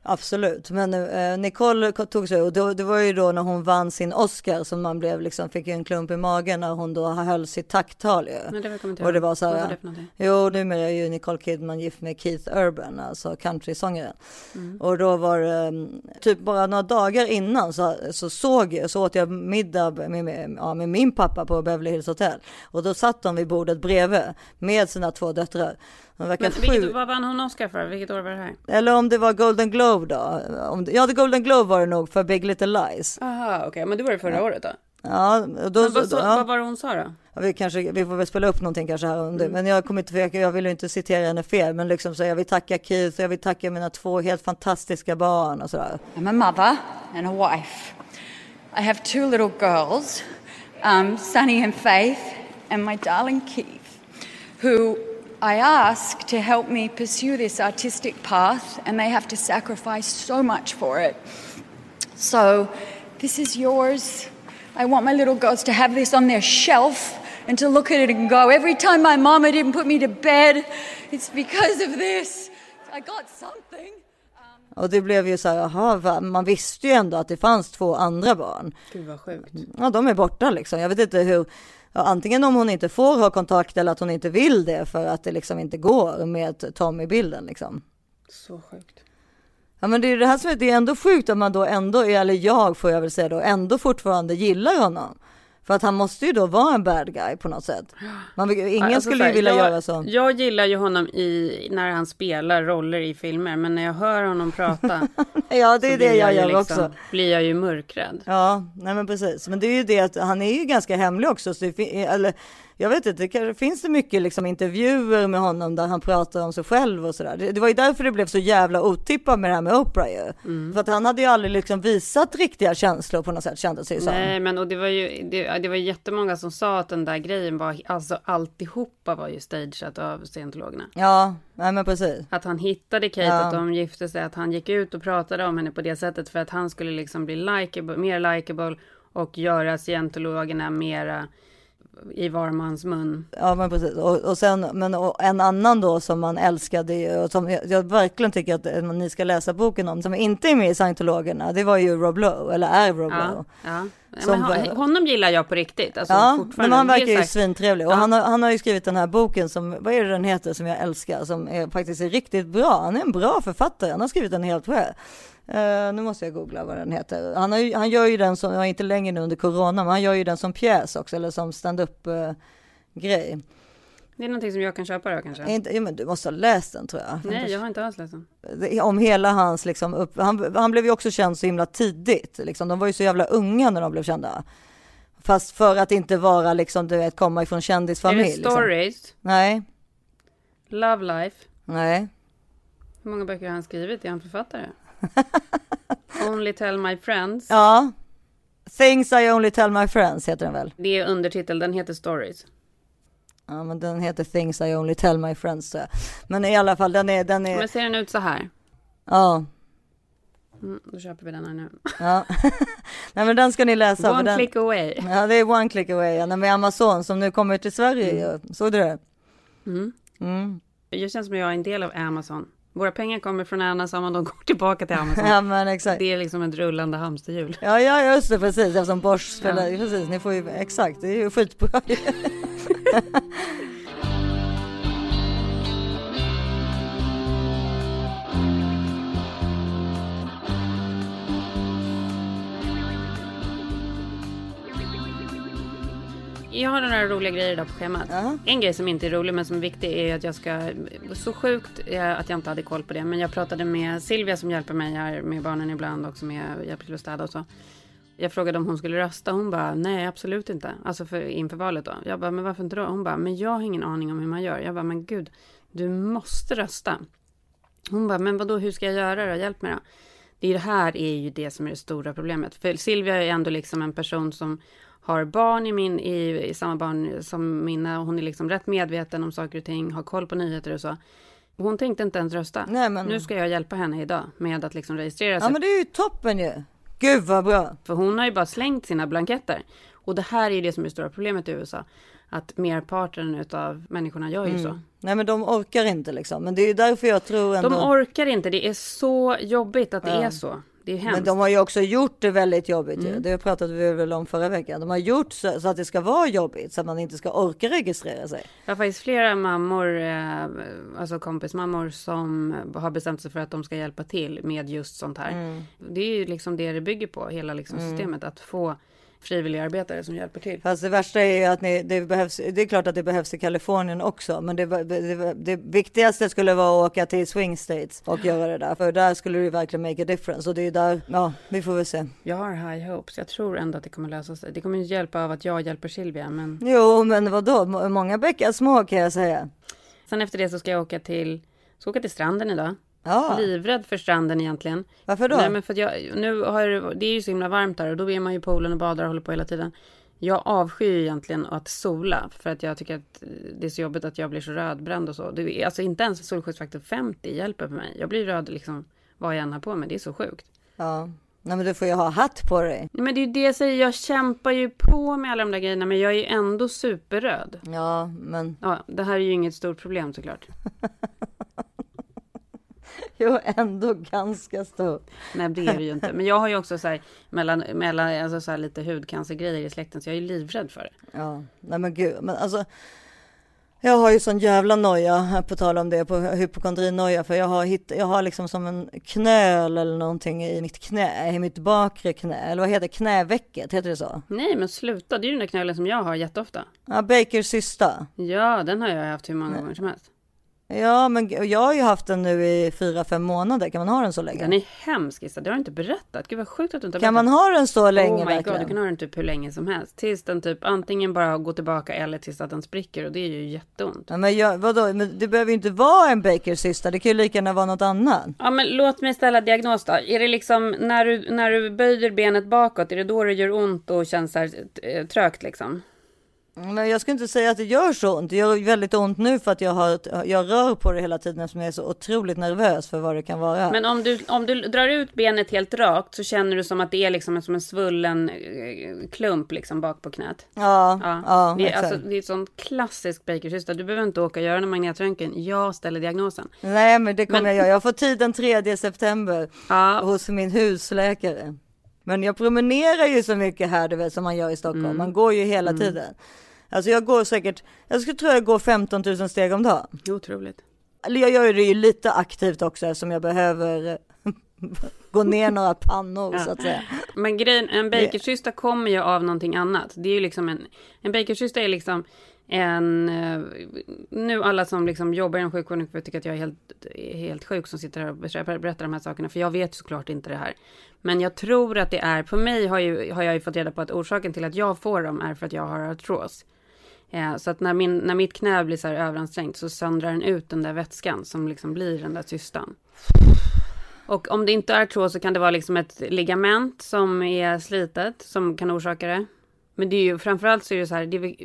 absolut. Men eh, Nicole tog sig och då, det var ju då när hon vann sin Oscar som man blev liksom, fick en klump i magen när hon då höll sitt tacktal ju. Det Och det var så Vad var här, det för någonting? jo numera är ju Nicole Kidman gift med Keith Urban, alltså countrysångaren. Mm. Och då var det typ bara några dagar innan så, så såg jag, så åt jag middag med, med, ja, med min pappa på Beverly Hills Hotel. Och då satt de vid bordet bredvid med sina två döttrar. De verkar Men vilket, vad vann hon Oscar för? Vilket år var det här? Eller om det var Golden Globe då. Om det, ja, det Golden Globe var det nog för Big Little Lies. Aha, okej, men det var det förra året då? Ja, då, Men vad, så, ja. vad var det hon sa då? Ja, vi, kanske, vi får väl spela upp någonting kanske här om Mm. Men jag kommer inte, för jag, jag vill ju inte citera henne fel. Men liksom så jag vill tacka Keith, jag vill tacka mina två helt fantastiska barn och sådär. I'm a mother and a wife. I have two little girls, um, Sunny and Faith, and my darling Keith, who I ask to help me pursue this artistic path, and they have to sacrifice so much for it. So, this is yours. I want my little girls to have this on their shelf and to look at it and go, every time my mama didn't put me to bed, it's because of this. I got something. Um, Och det blev ju så här, jaha, va? man visste ju ändå att det fanns två andra barn. Gud vad sjukt. Ja, de är borta liksom. Jag vet inte hur, ja, antingen om hon inte får ha kontakt eller att hon inte vill det för att det liksom inte går med Tom i bilden liksom. Så sjukt. Ja men det är det här som är, det är ändå sjukt att man då ändå, eller jag får jag väl säga då, ändå fortfarande gillar honom. För att han måste ju då vara en bad guy på något sätt. Man, ingen Alltså, skulle ju vilja jag, göra så. Jag gillar ju honom i, när han spelar roller i filmer, men när jag hör honom prata [laughs] Ja det är det jag ju gör liksom, också. blir jag ju mörkrädd. Ja, nej men precis. Men det är ju det att han är ju ganska hemlig också. Så det, eller, jag vet inte, det kan, finns det mycket liksom intervjuer med honom där han pratar om sig själv och sådär. Det, det var ju därför det blev så jävla otippat med det här med Oprah ju. Mm. För att han hade ju aldrig liksom visat riktiga känslor på något sätt kändes det ju som. Nej, men och det var ju det, det var jättemånga som sa att den där grejen var, alltså alltihopa var ju stageat av scientologerna. Ja, nej men precis. Att han hittade Kate, Ja. att de gifte sig, att han gick ut och pratade om henne på det sättet för att han skulle liksom bli likeable, mer likable och göra scientologerna mera i var mans mun. Ja men precis. Och, och sen, men och en annan då som man älskade och som jag, jag verkligen tycker att eh, ni ska läsa boken om, som inte är med i scientologerna, det var ju Rob Lowe, eller är Rob Ja, Lowe. ja. Som Men honom gillar jag på riktigt. Alltså ja, men han verkar ju svintrevlig. Och Ja. han, har, han har ju skrivit den här boken som, vad är det den heter, som jag älskar, som är faktiskt är riktigt bra. Han är en bra författare, han har skrivit den helt själv. Eh, nu måste jag googla vad den heter. Han, har ju, han gör ju den som, ja, inte längre nu under corona, men han gör ju den som pjäs också, eller som stand-up eh, grej. Det är någonting som jag kan köpa då kanske. Inte, ja, men du måste ha läst den tror jag. Nej, jag har inte alls läst den. Om hela hans liksom upp, han, han blev ju också känd så himla tidigt. Liksom. De var ju så jävla unga när de blev kända. Fast för att inte vara liksom, du vet, komma ifrån Är kändisfamilj. det stories? Liksom. Nej, Love life? nej. Hur många böcker har han skrivit? Är han författare? [laughs] Only tell my friends. Ja. Things I only tell my friends heter den väl? Det är undertitel, den heter stories. Ja, men den heter Things I only tell my friends jag. Men i alla fall, den är, den är, Men ser den ut så här? ja. Mm, då köper vi den här nu. ja. [laughs] Nej men den ska ni läsa. One den, click away. Ja, det är one click away. Ja, med Amazon som nu kommer till Sverige ju. Såg du det? Mm. Mm. Det känns som jag är en del av Amazon. Våra pengar kommer från Amazon och de går tillbaka till Amazon. [laughs] Ja, men exakt. Det är liksom ett rullande hamsterhjul. Ja, ja, just det, precis. Eftersom Bosch spelar, precis, ni får ju, exakt, det är ju skitbra [laughs] [laughs] Jag har några roliga grejer idag på schemat. En grej som inte är rolig men som är viktig är att jag ska, så sjukt eh, att jag inte hade koll på det, men jag pratade med Silvia som hjälper mig här med barnen ibland och som är, hjälper till att städa och så. Jag frågade om hon skulle rösta. Hon bara, nej absolut inte. Alltså för, inför valet då. Jag bara, men varför inte då? Hon bara, men jag har ingen aning om hur man gör. Jag bara, men gud, du måste rösta. Hon bara, men vadå, hur ska jag göra då? Hjälp mig då. Det, är det här är ju det som är det stora problemet. För Silvia är ändå liksom en person som har barn i, min, i, i samma barn som mina. Hon är liksom rätt medveten om saker och ting, har koll på nyheter och så. Hon tänkte inte ens rösta. Nej, men... Nu ska jag hjälpa henne idag med att liksom registrera sig. Ja men det är ju toppen ju. Gud vad bra. För hon har ju bara slängt sina blanketter. Och det här är ju det som är det stora problemet i USA. Att merparten av människorna gör ju Mm. så. Nej men de orkar inte liksom. Men det är ju därför jag tror ändå. De orkar inte. Det är så jobbigt att det Ja. är så. Det är hemskt. Men de har ju också gjort det väldigt jobbigt ju. Mm. Det pratade vi väl om förra veckan. De har gjort så, så att det ska vara jobbigt så att man inte ska orka registrera sig. Jag har faktiskt flera mammor, eh, alltså kompismammor som har bestämt sig för att de ska hjälpa till med just sånt här. Mm. Det är ju liksom det det bygger på, hela liksom Mm. systemet. Att få frivilliga arbetare som hjälper till. Fast det värsta är ju att ni, det behövs. Det är klart att det behövs i Kalifornien också, men det, det, det viktigaste skulle vara att åka till swing states och göra det där, för där skulle det ju verkligen make a difference och det är där. Ja, vi får väl se. Jag har high hopes. Jag tror ändå att det kommer lösa sig. Det kommer inte hjälpa av att jag hjälper Silvia, men Jo, men vadå? Må- Många bäckar små kan jag säga. sen efter det så ska jag åka till, ska åka till stranden idag. Ja. Livrädd för stranden egentligen. Varför då? Nej, men för att jag, nu har det- är ju så himla varmt där och då är man ju i poolen och badar och håller på hela tiden. Jag avskyr egentligen att sola för att jag tycker att det är så jobbigt att jag blir så rödbränd och så. Det är, alltså inte ens solskyddsfaktor 50 hjälper för mig. Jag blir röd liksom vad jag än har på mig. Det är så sjukt. Ja, nej men du får ju ha hatt på dig. Nej, Men det är ju det jag säger. Jag kämpar ju på med alla de där grejerna men jag är ju ändå superröd. Ja, men Ja, det här är ju inget stort problem såklart. [laughs] [laughs] jo, ändå ganska stor. Nej, det är det ju inte. Men jag har ju också så här, mellan, mellan, alltså så här lite hudcancergrejer i släkten så jag är ju livrädd för det. Ja, nej men gud, men alltså. Jag har ju sån jävla noja, på tal om det, på hypokondrinoja, för jag har, hitt, jag har liksom som en knöl eller någonting i mitt knä, i mitt bakre knä, eller vad heter det? knävecket, heter det så? Nej, men sluta. Det är ju den där knölen som jag har jätteofta. Ja, Bakers cysta. Ja, den har jag haft hur många gånger som helst. Ja, men jag har ju haft den nu i fyra, fem månader, kan man ha den så länge? Den är hemsk, Issa. Det har du inte berättat. Gud vad sjukt att du inte har Kan man ha den så länge Oh my verkligen? god, du kan ha den typ hur länge som helst. Tills den typ antingen bara går tillbaka eller tills att den spricker och det är ju jätteont. Ja, men jag, vadå, men det behöver ju inte vara en Bakers cysta, det kan ju lika gärna vara något annat. Ja, men låt mig ställa diagnos då. Är det liksom när du, när du böjer benet bakåt, är det då det gör ont och känns så här eh, trögt liksom? Men jag skulle inte säga att det gör så ont. Det gör väldigt ont nu för att jag, har, jag rör på det hela tiden eftersom jag är så otroligt nervös för vad det kan vara. Men om du, om du drar ut benet helt rakt så känner du som att det är liksom som en svullen eh, klump liksom bak på knät. Ja, ja, det, är, exakt. alltså, det är ett sånt klassiskt bakersyster. Du behöver inte åka och göra en magnetröntgen. Jag ställer diagnosen. Nej, men det kommer Men- jag göra. Jag får tid den 3 september hos min husläkare. Men jag promenerar ju så mycket här, du vet, som man gör i Stockholm. Mm. Man går ju hela Mm. tiden. Alltså jag går säkert, jag skulle tro jag går 15 000 steg om dagen. Otroligt. Eller jag gör det ju lite aktivt också eftersom jag behöver [laughs] gå ner några pannor så att säga. Men grejen, en bakersyster kommer ju av någonting annat. Det är ju liksom en, en bakersyster är liksom en, eh, nu alla som liksom jobbar inom sjukvården får tycka att jag är helt, helt sjuk som sitter här och berättar de här sakerna, för jag vet såklart inte det här. Men jag tror att det är, på mig har, ju, har jag ju fått reda på att orsaken till att jag får dem är för att jag har artros. Eh, så att när, min, när mitt knä blir så här överansträngt så söndrar den ut den där vätskan som liksom blir den där cystan. Och om det inte är artros så kan det vara liksom ett ligament som är slitet som kan orsaka det. Men det är ju framförallt så är det så här, det är,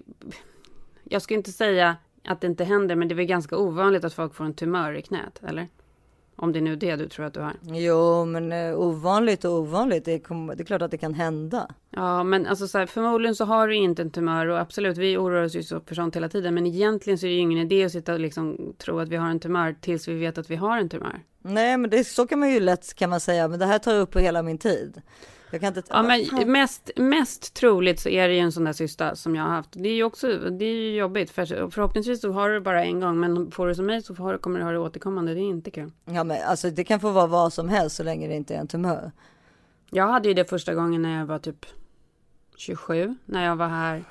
jag ska inte säga att det inte händer, men det är väl ganska ovanligt att folk får en tumör i knät, eller? Om det är nu det du tror att du har. Jo, men eh, ovanligt och ovanligt, det, kommer- det är klart att det kan hända. Ja, men alltså så här, förmodligen så har du inte en tumör och absolut, vi oroar oss ju så för sånt hela tiden, men egentligen så är det ju ingen idé att sitta och liksom tro att vi har en tumör tills vi vet att vi har en tumör. Nej, men det, så kan man ju lätt kan man säga, men det här tar upp hela min tid. Jag kan inte... Ja, men mest, mest troligt så är det ju en sån där cysta som jag har haft. Det är ju också, det är ju jobbigt, för förhoppningsvis så har du det bara en gång, men får du som mig så får, kommer du ha det återkommande, det är inte kul. Ja, men alltså det kan få vara vad som helst så länge det inte är en tumör. Jag hade ju det första gången när jag var typ 27 när jag var här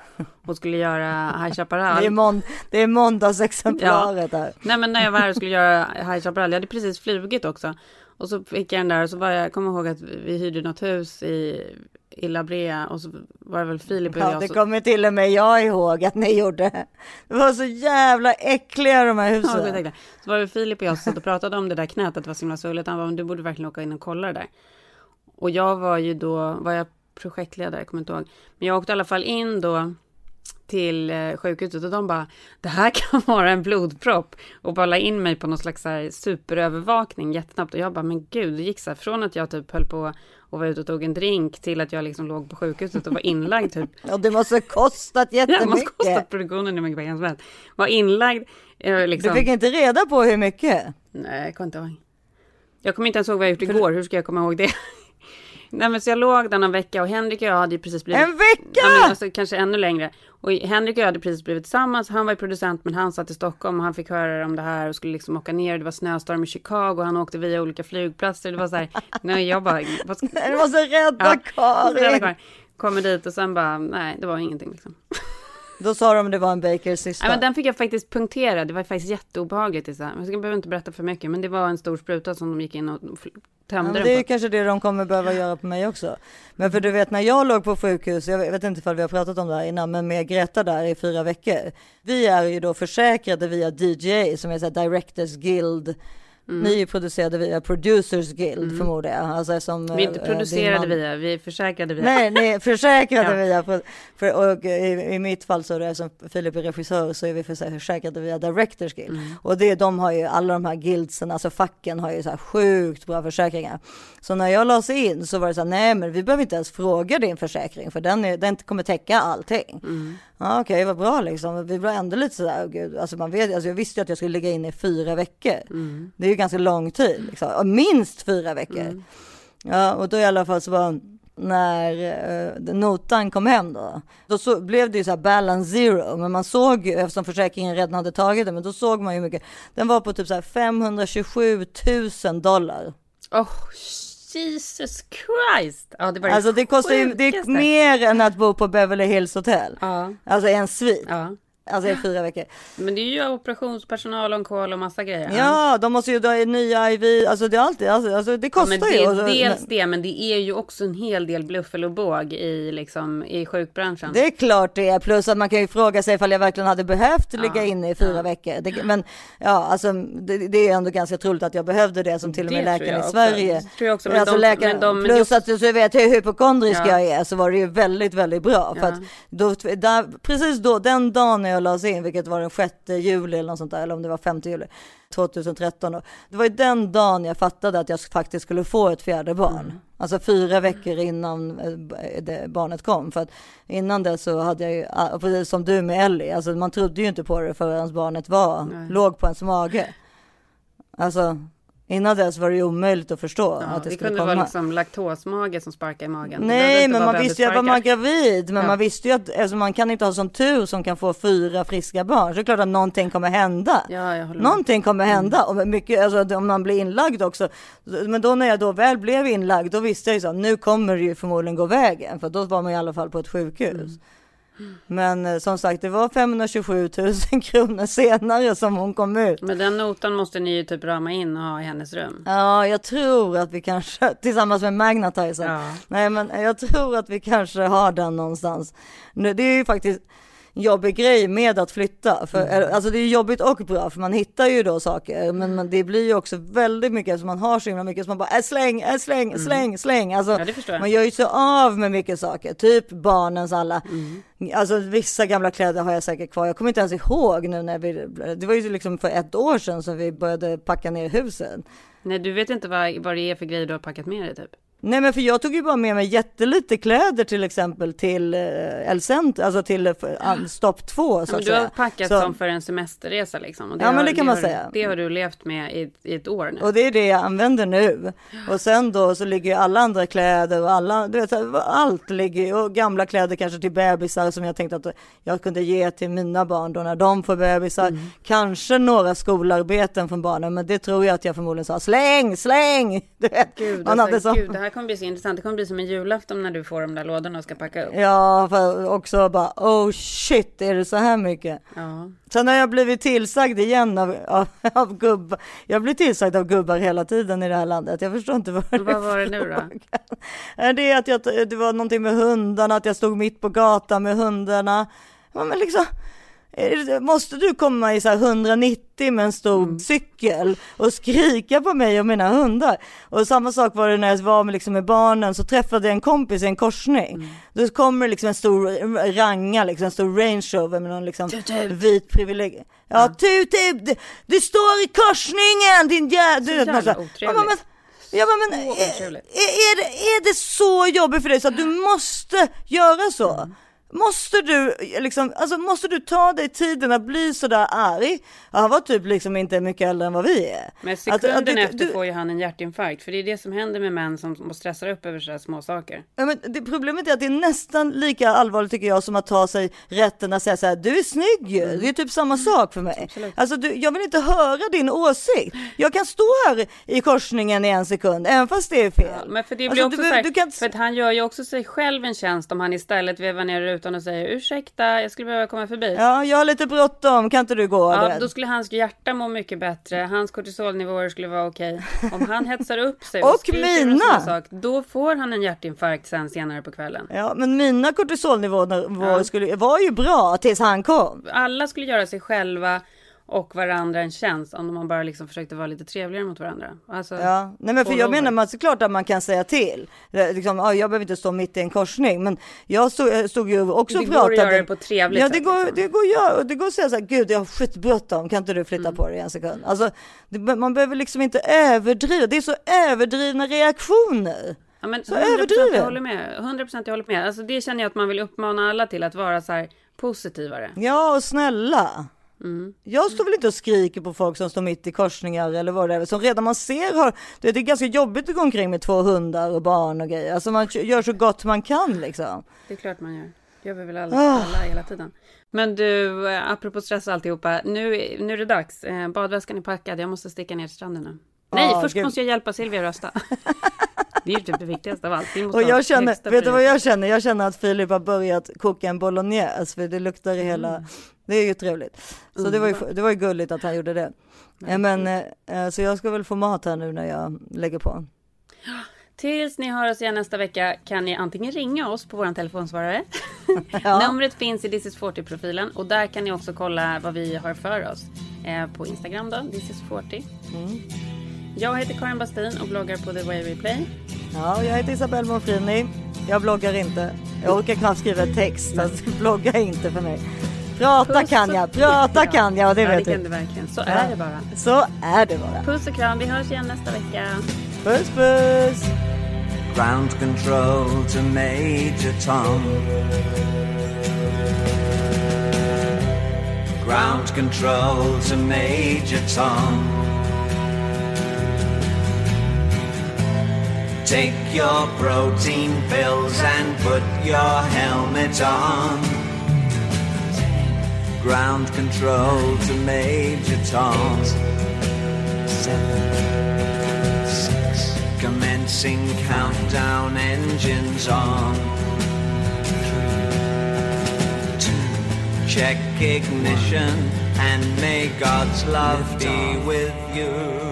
och skulle göra High Chaparral. Det är, mån det är måndagsexemplaret där. Nej men när jag var här och skulle göra High Chaparral, jag hade precis flugit också. Och så fick jag den där och så var jag, jag kommer ihåg att vi hyrde något hus i, La Brea och så var det väl Filip och Ja, jag. det så- kommer till och med jag ihåg att ni gjorde. Det var så jävla äckliga de här Ja, husen. skitäckligt. så var det Filip och jag som satt och pratade om det där knät, att det var så himla svullet. Han bara, "Men du borde verkligen åka in och kolla det där. Och jag var ju då, var jag projektledare, jag kommer inte ihåg. Men jag åkte i alla fall in då till eh, sjukhuset och de bara, det här kan [laughs] vara en blodpropp. Och bara la in mig på någon slags här superövervakning jättesnabbt. Och jag bara, men gud, det gick så här från att jag typ höll på och var ute och tog en drink till att jag liksom låg på sjukhuset och var inlagd typ [laughs] Och det måste ha kostat Ja, [laughs] det måste jättemycket. kostat produktionen hur mycket pengar som helst. Var inlagd. Eh, liksom. Du fick inte reda på hur mycket? Nej, jag kommer inte ihåg. Jag kommer inte ens ihåg vad jag gjort igår. Hur ska jag komma ihåg det? Nej, men så jag låg där någon vecka och Henrik och jag hade ju precis blivit... En vecka? Ja, men alltså, kanske ännu längre. Och Henrik och jag hade precis blivit tillsammans. Han var ju producent, men han satt i Stockholm och han fick höra om det här och skulle liksom åka ner. Det var snöstorm i Chicago. Han åkte via olika flygplatser. Det var så här, [laughs] nej, jag bara... Vad ska... Du måste rädda Ja, Karin. rädda Karin. Kommer dit och sen bara, nej, det var ingenting liksom. [laughs] Då sa de det var en Bakers sista. Nej, men den fick jag faktiskt punktera. Det var faktiskt jätteobehagligt. Jag behöver inte berätta för mycket, men det var en stor spruta som de gick in och Ja, tömde den det är ju kanske det de kommer behöva göra på mig också. Men för du vet när jag låg på sjukhus, jag vet inte ifall vi har pratat om det här innan, men med Greta där i fyra veckor. Vi är ju då försäkrade via DJ som är så Directors Guild. Mm. Ni är producerade via Producers Guild förmodar jag. Alltså som, Vi är inte eh, producerade man- via, vi är försäkrade via. Nej, ni är [laughs] försäkrade Ja. via, för, och i, i mitt fall så är det som Filip är regissör så är vi försäkrade via Directors Guild. Mm. Och det, de har ju, alla de här guildsen, alltså facken har ju så här sjukt bra försäkringar. Så när jag lades in så var det så här, nej men vi behöver inte ens fråga din försäkring för den, är, den kommer täcka allting. Mm. Ja okej, vad bra liksom. Vi var ändå lite sådär, oh, gud, alltså man vet, alltså jag visste ju att jag skulle ligga inne i fyra veckor. Mm. Det är ganska lång tid, liksom. Och minst fyra veckor. Ja, och då i alla fall så var när eh, notan kom hem då, då så, blev det ju så här balance zero, men man såg ju eftersom försäkringen redan hade tagit det, men då såg man ju mycket. Den var på typ så här 527 000 dollar. Oh, Jesus Christ! Ja, det var Alltså det kostar ju, det är mer än att bo på Beverly Hills Hotel. Ja, Alltså en svit. ja. Alltså i fyra veckor. Men det är ju operationspersonal, on call och massa grejer. Ja, de måste ju dra in nya IV, alltså det är alltid, alltså, alltså det Ja, kostar men det ju. är Alltså, dels men- det, men det är ju också en hel del bluffel och båg i, liksom, i sjukbranschen. Det är klart det är, plus att man kan ju fråga sig ifall jag verkligen hade behövt ligga Ja, inne i fyra ja. veckor. Det, men ja, alltså det, det är ändå ganska troligt att jag behövde det som till och med läkaren i också. Sverige. Det tror jag också, men alltså de- läkaren, men de- men plus just- att du så vet hur hypokondrisk Ja. jag är så var det ju väldigt, väldigt bra. För Ja. att då, där, precis då, den dagen när jag lades in, vilket var den 6 juli eller något sånt där, eller om det var 5 juli 2013. Då, det var ju den dagen jag fattade att jag faktiskt skulle få ett fjärde barn. Mm. Alltså fyra veckor innan eh, barnet kom. För att innan det så hade jag ju, ah, precis som du med Ellie, alltså man trodde ju inte på det förrän barnet var, Nej. låg på ens mage. Alltså innan dess var det ju omöjligt att förstå Ja, att det, det skulle kunde komma. vara liksom laktosmage som sparkar i magen. Det Nej, men man visste ju att var man bebissparkar. gravid, men Ja. man visste ju att alltså, man kan inte ha sån tur som kan få fyra friska barn. Så det är klart att någonting kommer hända. Ja, jag. Någonting kommer hända och mycket, alltså, om man blir inlagd också. Men då när jag då väl blev inlagd, då visste jag ju så nu kommer det ju förmodligen gå vägen, för då var man i alla fall på ett sjukhus. Men eh, som sagt, det var 527 000 [laughs] kronor senare som hon kom ut. Men den notan måste ni ju typ rama in och ha i hennes rum. Ja, jag tror att vi kanske, [laughs] tillsammans med Magnetizer. Ja. Nej, men jag tror att vi kanske har den någonstans. Nu, Det är ju faktiskt jobbig grej med att flytta. För, Mm. Alltså det är jobbigt och bra, för man hittar ju då saker. Men, men det blir ju också väldigt mycket, eftersom man har så himla mycket, så man bara äh, släng, äh, släng, släng, släng. Alltså, Mm. Ja, man gör ju så av med mycket saker, typ barnens alla. Mm. Alltså vissa gamla kläder har jag säkert kvar. Jag kommer inte ens ihåg nu när vi, det var ju liksom för ett år sedan som vi började packa ner huset. Nej, du vet inte vad, vad det är för grejer du har packat med dig typ? Nej men för jag tog ju bara med mig jättelite kläder till exempel till eh, El alltså till eh, stopp två så Ja, men du har säga. packat Så- som för en semesterresa liksom. Och Ja, men det kan man har, säga. Det har du levt med i, i ett år nu. Och det är det jag använder nu. Och sen då så ligger ju alla andra kläder och alla, du vet, så allt ligger och gamla kläder kanske till bebisar som jag tänkte att jag kunde ge till mina barn då när de får bebisar. Mm. Kanske några skolarbeten från barnen, men det tror jag att jag förmodligen sa släng, släng! [laughs] Du vet, Gud, man alltså, hade som- gud, det här kommer bli så intressant. Det kommer bli som en julafton när du får de där lådorna och ska packa upp. Ja, för också bara oh shit, är det så här mycket? Ja. Sen har jag blivit tillsagd igen av, av, av gubbar. Jag blir tillsagd av gubbar hela tiden i det här landet. Jag förstår inte vad det Vad var det nu då? Det är att jag, det var någonting med hundarna, att jag stod mitt på gatan med hundarna. Men liksom, måste du komma i så här 190 med en stor Mm. cykel och skrika på mig och mina hundar? Och samma sak var det när jag var med, liksom, med barnen så träffade jag en kompis i en korsning. Mm. Då kommer liksom en stor ranga, liksom en stor range rover med någon liksom vit privilegier. Ja, tut, tut, det, det står i korsningen din jävla... Så du jävla här, otrevligt. ja, men- Ja men, är, är, är, det, är det så jobbigt för dig så att du måste göra så? Mm. Måste du liksom, alltså måste du ta dig tiden att bli sådär arg? Han var typ liksom inte mycket äldre än vad vi är. Men Att- sekunden att du- efter du- får ju han en hjärtinfarkt. För det är det som händer med män som stressar upp över sådana små saker. Ja, men det, problemet är att det är nästan lika allvarligt tycker jag som att ta sig rätten att säga så här, du är snygg ju. Det är typ samma sak för mig. Alltså du, jag vill inte höra din åsikt. Jag kan stå här i korsningen i en sekund, även fast det är fel. Men för det blir Alltså, också du- så här, kan- för att han gör ju också sig själv en tjänst om han istället vevar ner rutan och säger ursäkta, jag skulle behöva komma förbi. Ja, jag har lite bråttom, kan inte du gå? Ja, då skulle hans hjärta må mycket bättre, hans kortisolnivåer skulle vara okej. Om han hetsar upp sig [laughs] Och skriker mina. såna sak, då får han en hjärtinfarkt sen senare på kvällen. Ja, men mina kortisolnivåer Ja. skulle, var ju bra tills han kom. Alla skulle göra sig själva och varandra en tjänst om man bara liksom försökte vara lite trevligare mot varandra. Alltså, Ja, nej men för jag over. menar man såklart att man kan säga till. Det, liksom, ja, jag behöver inte stå mitt i en korsning, men jag stod, jag stod ju också Det och går att pratade. göra det på trevligt Ja, det sätt, går, liksom. det går och det går att säga så här, gud jag har skitbråttom, kan inte du flytta Mm. på dig en sekund? Alltså, det, man behöver liksom inte överdriva, det är så överdrivna reaktioner. Ja, men Så 100% jag överdriven. håller med. 100% jag håller med. Alltså det känner jag att man vill uppmana alla till att vara så här positivare. Ja, och snälla. Mm. Jag står väl inte och skriker på folk som står mitt i korsningar eller vad det är, som redan man ser har, det är ganska jobbigt att gå omkring med två hundar och barn och grejer. Alltså man gör så gott man kan liksom. Det är klart man gör. Det gör vi väl alla, Ah. alla hela tiden. Men du, eh, apropå stress och alltihopa. Nu, nu är det dags. Eh, Badväskan är packad. Jag måste sticka ner till stranden nu. Nej, Ah, först gud. måste jag hjälpa Silvia att rösta. [laughs] det är ju typ det viktigaste av allt. Och jag känner, vet du vad jag känner? Jag känner att Filip har börjat koka en bolognese för det luktar i hela, Mm. det är ju trevligt. Så det var ju, det var ju gulligt att han gjorde det. Men, eh, så jag ska väl få mat här nu när jag lägger på. Tills ni hör oss igen nästa vecka kan ni antingen ringa oss på vår telefonsvarare. [laughs] Ja. Numret finns i This is 40-profilen och där kan ni också kolla vad vi har för oss. Eh, på Instagram då, This is 40. Mm. Jag heter Karin Bastin och bloggar på The Way We Play. Ja, och jag heter Isabelle Monfrini. Jag bloggar inte. Jag orkar knappt skriva text, alltså, [laughs] blogga inte för mig. Prata Puss kan och- jag, prata Ja. kan jag och det ja, vet det kan du. du verkligen. Så Ja. är det bara. Så är det bara. Puss och kram, vi hörs igen nästa vecka. Puss puss! Ground control to Major Tom. Ground control to Major Tom. Take your protein pills and put your helmet on. Ground control to Major Tom. Seven, six, commencing countdown engines on. Three, two, check ignition and may God's love be with you.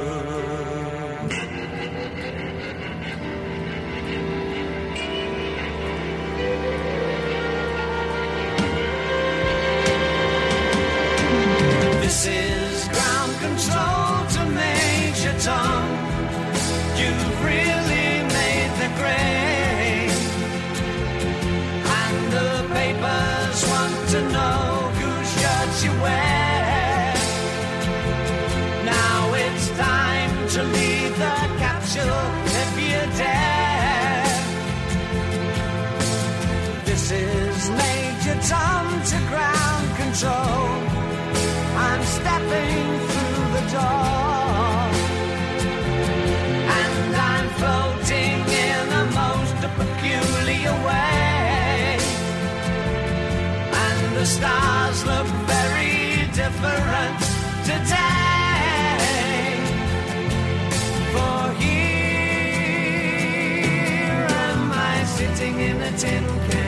in a tin can.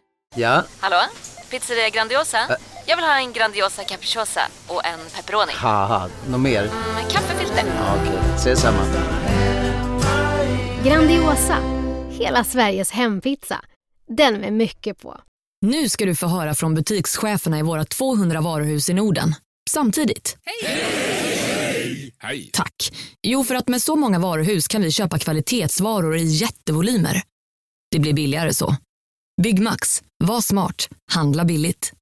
Ja, Hallå? Pizzeria Grandiosa? Jag vill ha en Grandiosa capriciosa och en pepperoni. haha, något mer? Med kaffefilter. Ja, Okej, ses samma. Grandiosa, hela Sveriges hempizza. Den med mycket på. Nu ska du få höra från butikscheferna i våra 200 varuhus i Norden. Samtidigt. Hej! Tack. Jo, för att med så många varuhus kan vi köpa kvalitetsvaror i jättevolymer. Det blir billigare så. Byggmax. Var smart. Handla billigt.